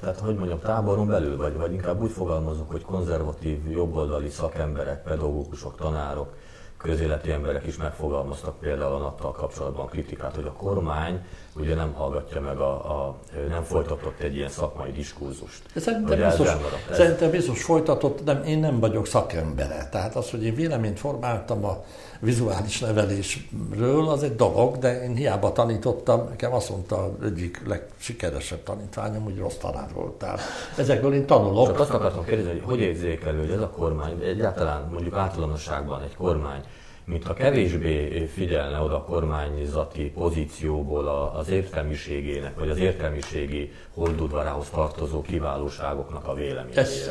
tehát hogy mondjam, táboron belül, vagy, vagy inkább úgy fogalmazok, hogy konzervatív, jobboldali szakemberek, pedagógusok, tanárok, közéleti emberek is megfogalmaztak például a nattal kapcsolatban kritikát, hogy a kormány ugye nem hallgatja meg, a, a nem folytatott egy ilyen szakmai diskurzust. Szerintem biztos, szerintem biztos folytatott, de én nem vagyok szakembere. Tehát az, hogy én véleményt formáltam a vizuális nevelésről, az egy dolog, de én hiába tanítottam, nekem azt mondta egyik legsikeresebb tanítványom, hogy rossz tanár voltál. Ezekből én tanulok. Csak azt akartam kérdezni, hogy hogy érzékelő, hogy ez a kormány, egyáltalán mondjuk általánosságban egy kormány, mintha kevésbé figyelne oda a kormányzati pozícióból az értelmiségének, vagy az értelmiségi holdudvarához tartozó kiválóságoknak a véleményére. Ez,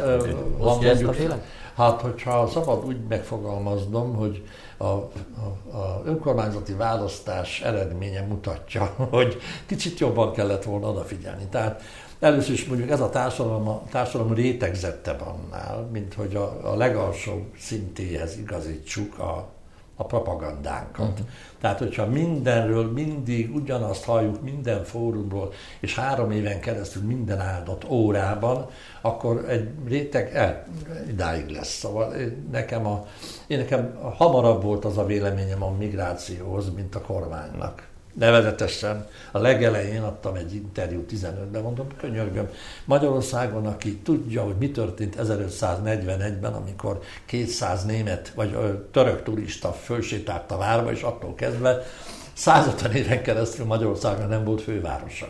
van ezt a Hát, hogyha szabad úgy megfogalmaznom, hogy a, a, a önkormányzati választás eredménye mutatja, *laughs* hogy kicsit jobban kellett volna odafigyelni. Tehát először is mondjuk ez a társadalom, a társadalom rétegzettebb annál, mint hogy a, a legalsó szintéhez igazítsuk a a propagandánkat. Uh-huh. Tehát, hogyha mindenről mindig ugyanazt halljuk minden fórumról, és három éven keresztül minden áldott órában, akkor egy réteg el, idáig lesz. Szóval nekem, a, én nekem hamarabb volt az a véleményem a migrációhoz, mint a kormánynak nevezetesen a legelején adtam egy interjút 15-ben, mondom, könyörgöm, Magyarországon, aki tudja, hogy mi történt 1541-ben, amikor 200 német vagy török turista fölsétált a várba, és attól kezdve 150 éven keresztül Magyarországon nem volt fővárosa.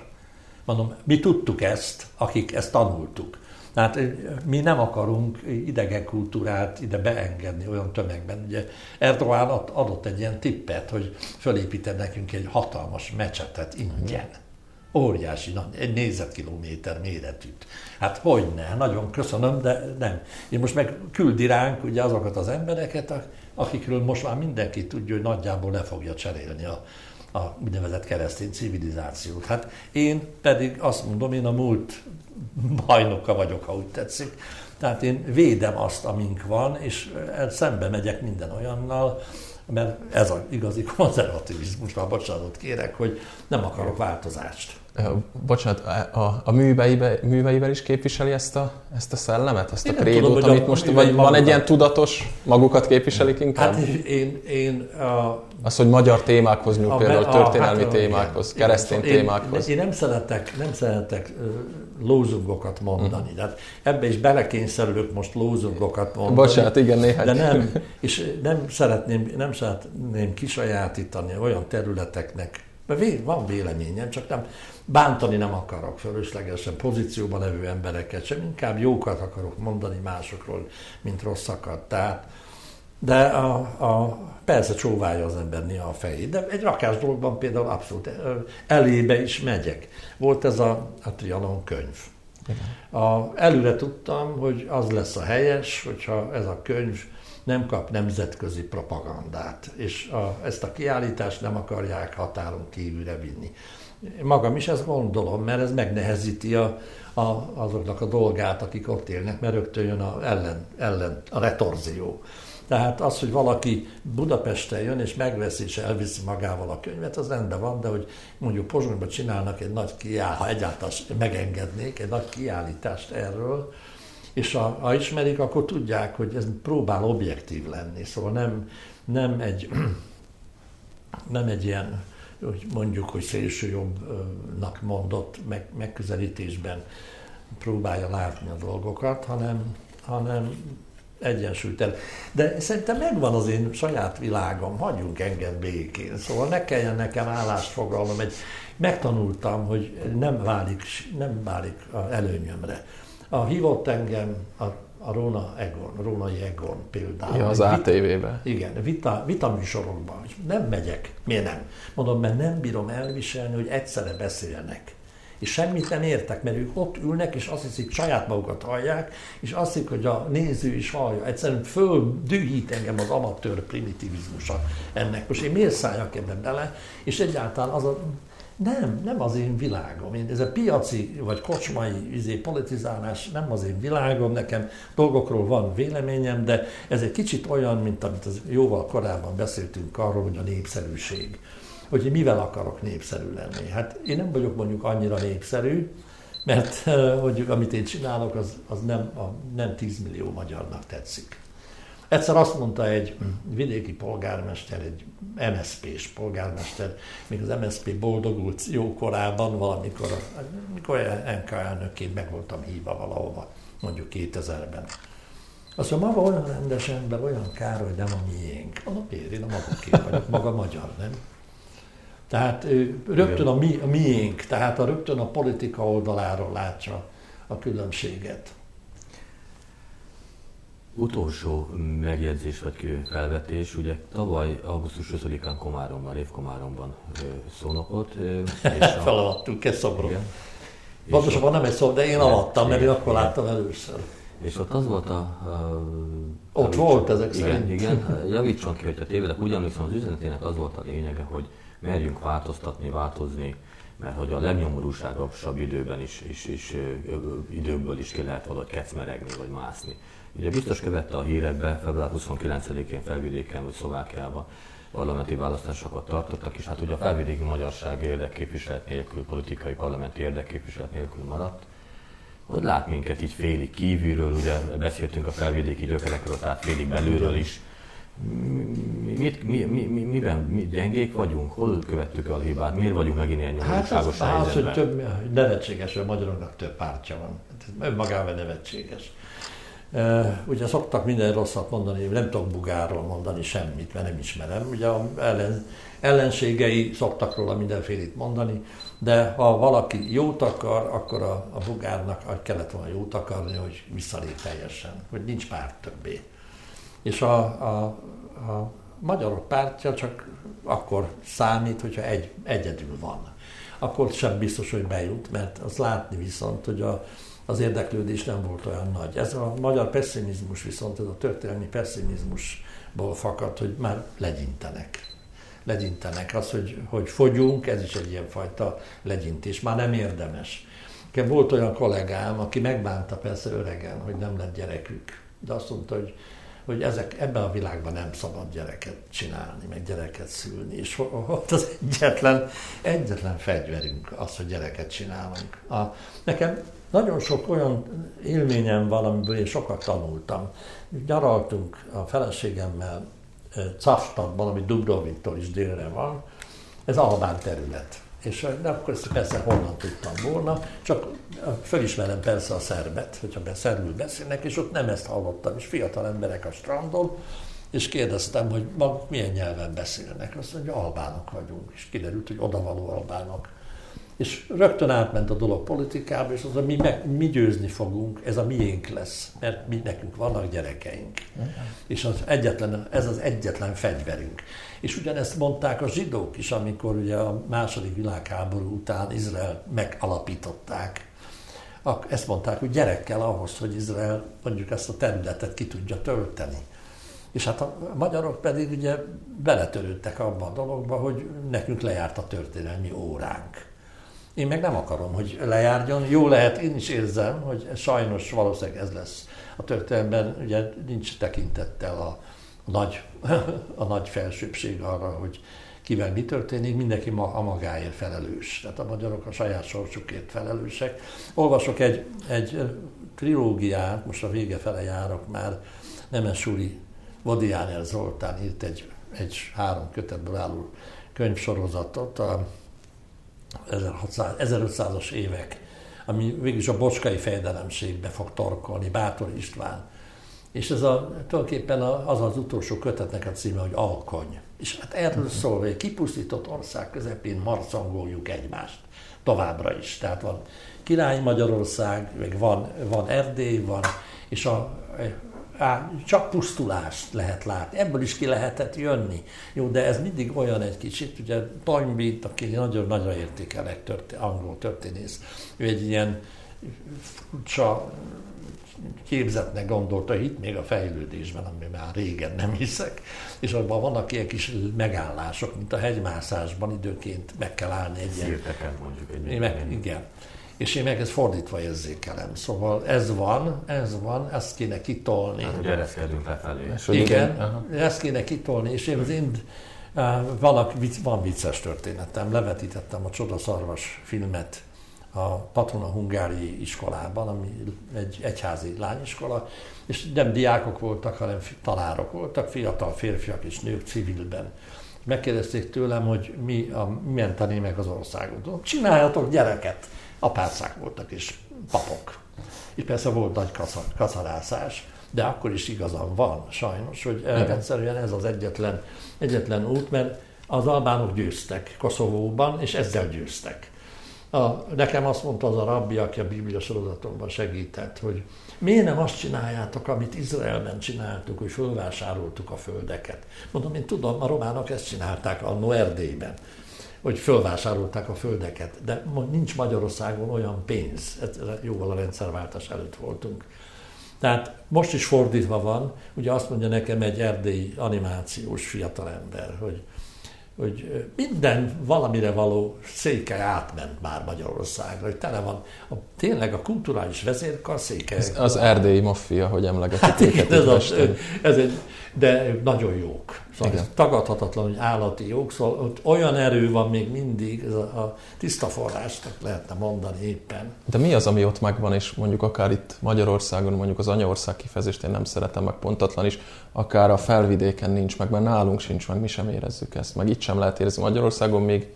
Mondom, mi tudtuk ezt, akik ezt tanultuk. Tehát mi nem akarunk idegen kultúrát ide beengedni olyan tömegben. Ugye Erdogan adott egy ilyen tippet, hogy fölépített nekünk egy hatalmas mecsetet ingyen. Óriási, egy négyzetkilométer méretűt. Hát hogyne, nagyon köszönöm, de nem. Én most meg küldi ránk ugye azokat az embereket, akikről most már mindenki tudja, hogy nagyjából le fogja cserélni a, a úgynevezett keresztény civilizációt. Hát én pedig azt mondom, én a múlt bajnoka vagyok, ha úgy tetszik. Tehát én védem azt, amink van, és szembe megyek minden olyannal, mert ez az igazi konzervativizmus, már bocsánatot kérek, hogy nem akarok változást. Bocsánat, a, a műveibe, műveivel is képviseli ezt a, ezt a szellemet, ezt én a krédót, amit most, vagy van egy ilyen tudatos, magukat képviselik inkább? Hát én, én a, Az, hogy magyar témákhoz nyúl, például a, történelmi hát, témákhoz, igen, keresztény én, témákhoz. Én, én nem szeretek, nem szeretek lózungokat mondani. Uh-huh. Tehát ebbe is belekényszerülök most lózungokat mondani. Bocsánat, igen, néhány. De nem, és nem szeretném, nem szeretném kisajátítani olyan területeknek, mert van véleményem, csak nem bántani nem akarok fölöslegesen pozícióban levő embereket sem, inkább jókat akarok mondani másokról, mint rosszakat. Tehát, de a, a, persze csóválja az ember néha a fejét, de egy rakás dologban például abszolút elébe is megyek. Volt ez a, a Trianon könyv. A, előre tudtam, hogy az lesz a helyes, hogyha ez a könyv nem kap nemzetközi propagandát, és a, ezt a kiállítást nem akarják határon kívülre vinni. Magam is ezt gondolom, mert ez megnehezíti a, a, azoknak a dolgát, akik ott élnek, mert rögtön jön a, ellen, ellen, a retorzió. Tehát az, hogy valaki Budapesten jön és megveszi és elviszi magával a könyvet, az rendben van, de hogy mondjuk Pozsonyban csinálnak egy nagy kiállítást, ha egyáltalán megengednék, egy nagy kiállítást erről, És ha, ha ismerik, akkor tudják, hogy ez próbál objektív lenni. Szóval nem, nem egy, *clears throat* nem egy ilyen, hogy mondjuk, hogy szélsőjobbnak mondott meg, megközelítésben próbálja látni a dolgokat, hanem, hanem egyensúlytelen. De szerintem megvan az én saját világom, hagyjunk engem békén. Szóval ne kelljen nekem állást foglalnom. Egy, megtanultam, hogy nem válik, nem válik előnyömre. A hívott engem a, a Róna Egon, Rónai Egon például. Ja, az ATV-be. Igen, vita, vita műsorokban. Nem megyek. Miért nem? Mondom, mert nem bírom elviselni, hogy egyszerre beszélnek és semmit nem értek, mert ők ott ülnek, és azt hiszik, saját magukat hallják, és azt hiszik, hogy a néző is hallja. Egyszerűen földühít engem az amatőr primitivizmusa ennek. Most én miért szálljak ebben bele, és egyáltalán az a nem, nem az én világom. Én, ez a piaci vagy kocsmai izé, politizálás nem az én világom, nekem dolgokról van véleményem, de ez egy kicsit olyan, mint amit az jóval korábban beszéltünk arról, hogy a népszerűség hogy mivel akarok népszerű lenni. Hát én nem vagyok mondjuk annyira népszerű, mert hogy amit én csinálok, az, az nem, a, nem 10 millió magyarnak tetszik. Egyszer azt mondta egy vidéki polgármester, egy MSZP-s polgármester, még az MSZP boldogult jó korában, valamikor, amikor NK elnökként meg voltam hívva valahova, mondjuk 2000-ben. Azt mondja, maga olyan rendes ember, olyan kár, hogy nem a miénk. A miért? Én a maguké vagyok, maga magyar, nem? Tehát ő rögtön a, mi, a miénk, tehát a rögtön a politika oldaláról látja a különbséget. Utolsó megjegyzés vagy felvetés, ugye tavaly augusztus 5-án Komáromban, Révkomáromban szónokot. *laughs* És a... Felavattuk, ez szomorú. Pontosabban nem egy szó, de én avattam, mert én akkor láttam először. És ott az volt a... a ott volt ezek igen, szerint. Igen, *laughs* javítson ki, hogyha tévedek. Úgy emlékszem, az üzenetének az volt a lényege, hogy merjünk változtatni, változni, mert hogy a legnyomorúságosabb időben is, is, is időből is ki lehet valahogy kecmeregni vagy mászni. Ugye biztos követte a hírekbe, február 29-én felvidéken vagy Szlovákiában parlamenti választásokat tartottak, és hát ugye a felvidéki magyarság érdekképviselet nélkül, politikai parlamenti érdekképviselet nélkül maradt. Hogy lát minket így félig kívülről, ugye beszéltünk a felvidéki gyökerekről, tehát félig belülről is, mit, mi, mi, mi, miben mi gyengék vagyunk? Hol követtük el a hibát? Miért vagyunk megint ilyen nyomorúságos hát az, az, hogy több, nevetséges, hogy magyaroknak több pártja van. Ez önmagában nevetséges. Ugye szoktak minden rosszat mondani, nem tudok Bugárról mondani semmit, mert nem ismerem. Ugye ellen, ellenségei szoktak róla mindenfélét mondani, de ha valaki jót akar, akkor a, a Bugárnak kellett volna jót akarni, hogy visszalép teljesen, hogy nincs párt többé és a, a, a magyarok pártja csak akkor számít, hogyha egy, egyedül van. Akkor sem biztos, hogy bejut, mert az látni viszont, hogy a, az érdeklődés nem volt olyan nagy. Ez a magyar pessimizmus viszont, ez a történelmi pessimizmusból fakad, hogy már legyintenek. Legyintenek. Az, hogy, hogy fogyunk, ez is egy ilyen fajta legyintés. Már nem érdemes. Volt olyan kollégám, aki megbánta persze öregen, hogy nem lett gyerekük. De azt mondta, hogy hogy ezek, ebben a világban nem szabad gyereket csinálni, meg gyereket szülni. És ott az egyetlen, egyetlen fegyverünk az, hogy gyereket csinálunk. A, nekem nagyon sok olyan élményem van, amiből én sokat tanultam. Gyaraltunk a feleségemmel Cafstadban, ami Dubroviktól is délre van. Ez albán terület és de akkor ezt persze honnan tudtam volna, csak felismerem persze a szerbet, hogyha be, szerbül beszélnek, és ott nem ezt hallottam, és fiatal emberek a strandon, és kérdeztem, hogy maguk milyen nyelven beszélnek. Azt mondja, albánok vagyunk, és kiderült, hogy odavaló albánok. És rögtön átment a dolog politikába, és az, hogy mi, meg, mi győzni fogunk, ez a miénk lesz, mert mi nekünk vannak gyerekeink. Uh-huh. És az egyetlen, ez az egyetlen fegyverünk. És ugyanezt mondták a zsidók is, amikor ugye a második világháború után Izrael megalapították. Ezt mondták, hogy gyerekkel ahhoz, hogy Izrael mondjuk ezt a területet ki tudja tölteni. És hát a magyarok pedig ugye beletörődtek abba a dologba, hogy nekünk lejárt a történelmi óránk. Én meg nem akarom, hogy lejárjon. Jó lehet, én is érzem, hogy sajnos valószínűleg ez lesz a történelemben, ugye nincs tekintettel a, nagy, *laughs* a nagy felsőbség arra, hogy kivel mi történik, mindenki ma a magáért felelős. Tehát a magyarok a saját sorsukért felelősek. Olvasok egy, egy trilógiát, most a vége fele járok már, Nemes Suri Vodiáner Zoltán írt egy, egy három kötetből álló könyvsorozatot, a 1500-as évek, ami végülis a bocskai fejdelemségbe fog torkolni, Bátor István. És ez a, tulajdonképpen az az utolsó kötetnek a címe, hogy Alkony. És hát erről szól, hogy kipusztított ország közepén marcangoljuk egymást továbbra is. Tehát van király Magyarország, meg van, van Erdély, van, és a, á, csak pusztulást lehet látni. Ebből is ki lehetett jönni. Jó, de ez mindig olyan egy kicsit, ugye Toynbee, aki nagyon nagyra értékelek történ- angol történész, ő egy ilyen furcsa képzetnek gondolta hit még a fejlődésben, ami már régen nem hiszek, és abban vannak ilyen kis megállások, mint a hegymászásban időként meg kell állni egy ilyen... mondjuk egy meg, Igen. És én meg ezt fordítva érzékelem. Szóval ez van, ez van, ezt kéne kitolni. Hát, hogy ereszkedünk lefelé. Igen, igen ezt kéne kitolni, és én az ind, vannak, van vicces történetem, levetítettem a Csodaszarvas filmet a Patrona Hungári iskolában, ami egy egyházi lányiskola, és nem diákok voltak, hanem tanárok voltak, fiatal férfiak és nők civilben. Megkérdezték tőlem, hogy mi a, menteni meg az országot. Csináljatok gyereket! Apácák voltak és papok. És persze volt nagy kacarászás, de akkor is igazam van, sajnos, hogy Igen. egyszerűen ez az egyetlen, egyetlen út, mert az albánok győztek Koszovóban, és ezzel győztek. A, nekem azt mondta az a rabbi, aki a Biblia sorozatomban segített, hogy miért nem azt csináljátok, amit Izraelben csináltuk, hogy fölvásároltuk a földeket. Mondom, én tudom, a románok ezt csinálták annó Erdélyben, hogy fölvásárolták a földeket, de nincs Magyarországon olyan pénz, ez jóval a rendszerváltás előtt voltunk. Tehát most is fordítva van, ugye azt mondja nekem egy erdélyi animációs fiatalember, hogy hogy minden valamire való széke átment már Magyarországra, hogy tele van a, tényleg a kulturális vezérkar széke. Ez az erdélyi maffia, hogy emlegetik hát igen, ez, az, ez egy, de nagyon jók. Szóval igen. ez tagadhatatlan, hogy állati jók, szóval ott olyan erő van még mindig, ez a, a tiszta forrásnak lehetne mondani éppen. De mi az, ami ott megvan, és mondjuk akár itt Magyarországon, mondjuk az anyaország kifejezést én nem szeretem, meg pontatlan is, akár a felvidéken nincs meg, mert nálunk sincs meg, mi sem érezzük ezt, meg itt sem lehet érezni. Magyarországon még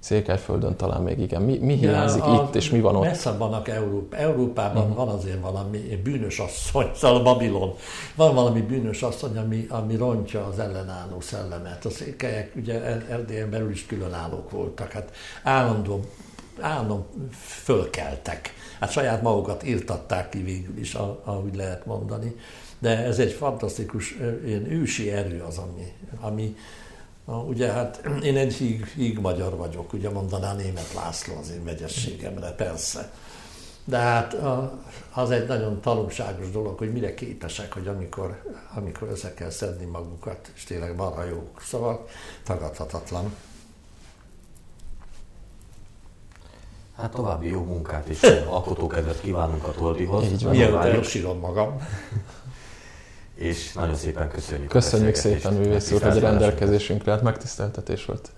Székelyföldön talán még igen. Mi, mi hiányzik ja, itt, és mi van ott? Messze vannak Európa. Európában uh-huh. van azért valami bűnös asszony, *laughs* szóval Babilon. Van valami bűnös asszony, ami, ami rontja az ellenálló szellemet. A székelyek ugye Erdélyen belül is különállók voltak. Hát állandó, állandó fölkeltek. Hát saját magukat írtatták ki végül is, ahogy lehet mondani. De ez egy fantasztikus ilyen ősi erő az, ami, ami Ugye hát én egy híg, híg magyar vagyok, ugye mondaná német László az én megyességemre, persze. De hát az egy nagyon tanulságos dolog, hogy mire képesek, hogy amikor, amikor össze kell szedni magukat, és tényleg marha jók. Szóval tagadhatatlan. Hát további jó munkát és alkotókedvet kívánunk a Toldihoz. Mielőtt elsírom magam és nagyon szépen köszönjük. Köszönjük szépen, művész úr, hogy a rendelkezésünkre, hát megtiszteltetés volt.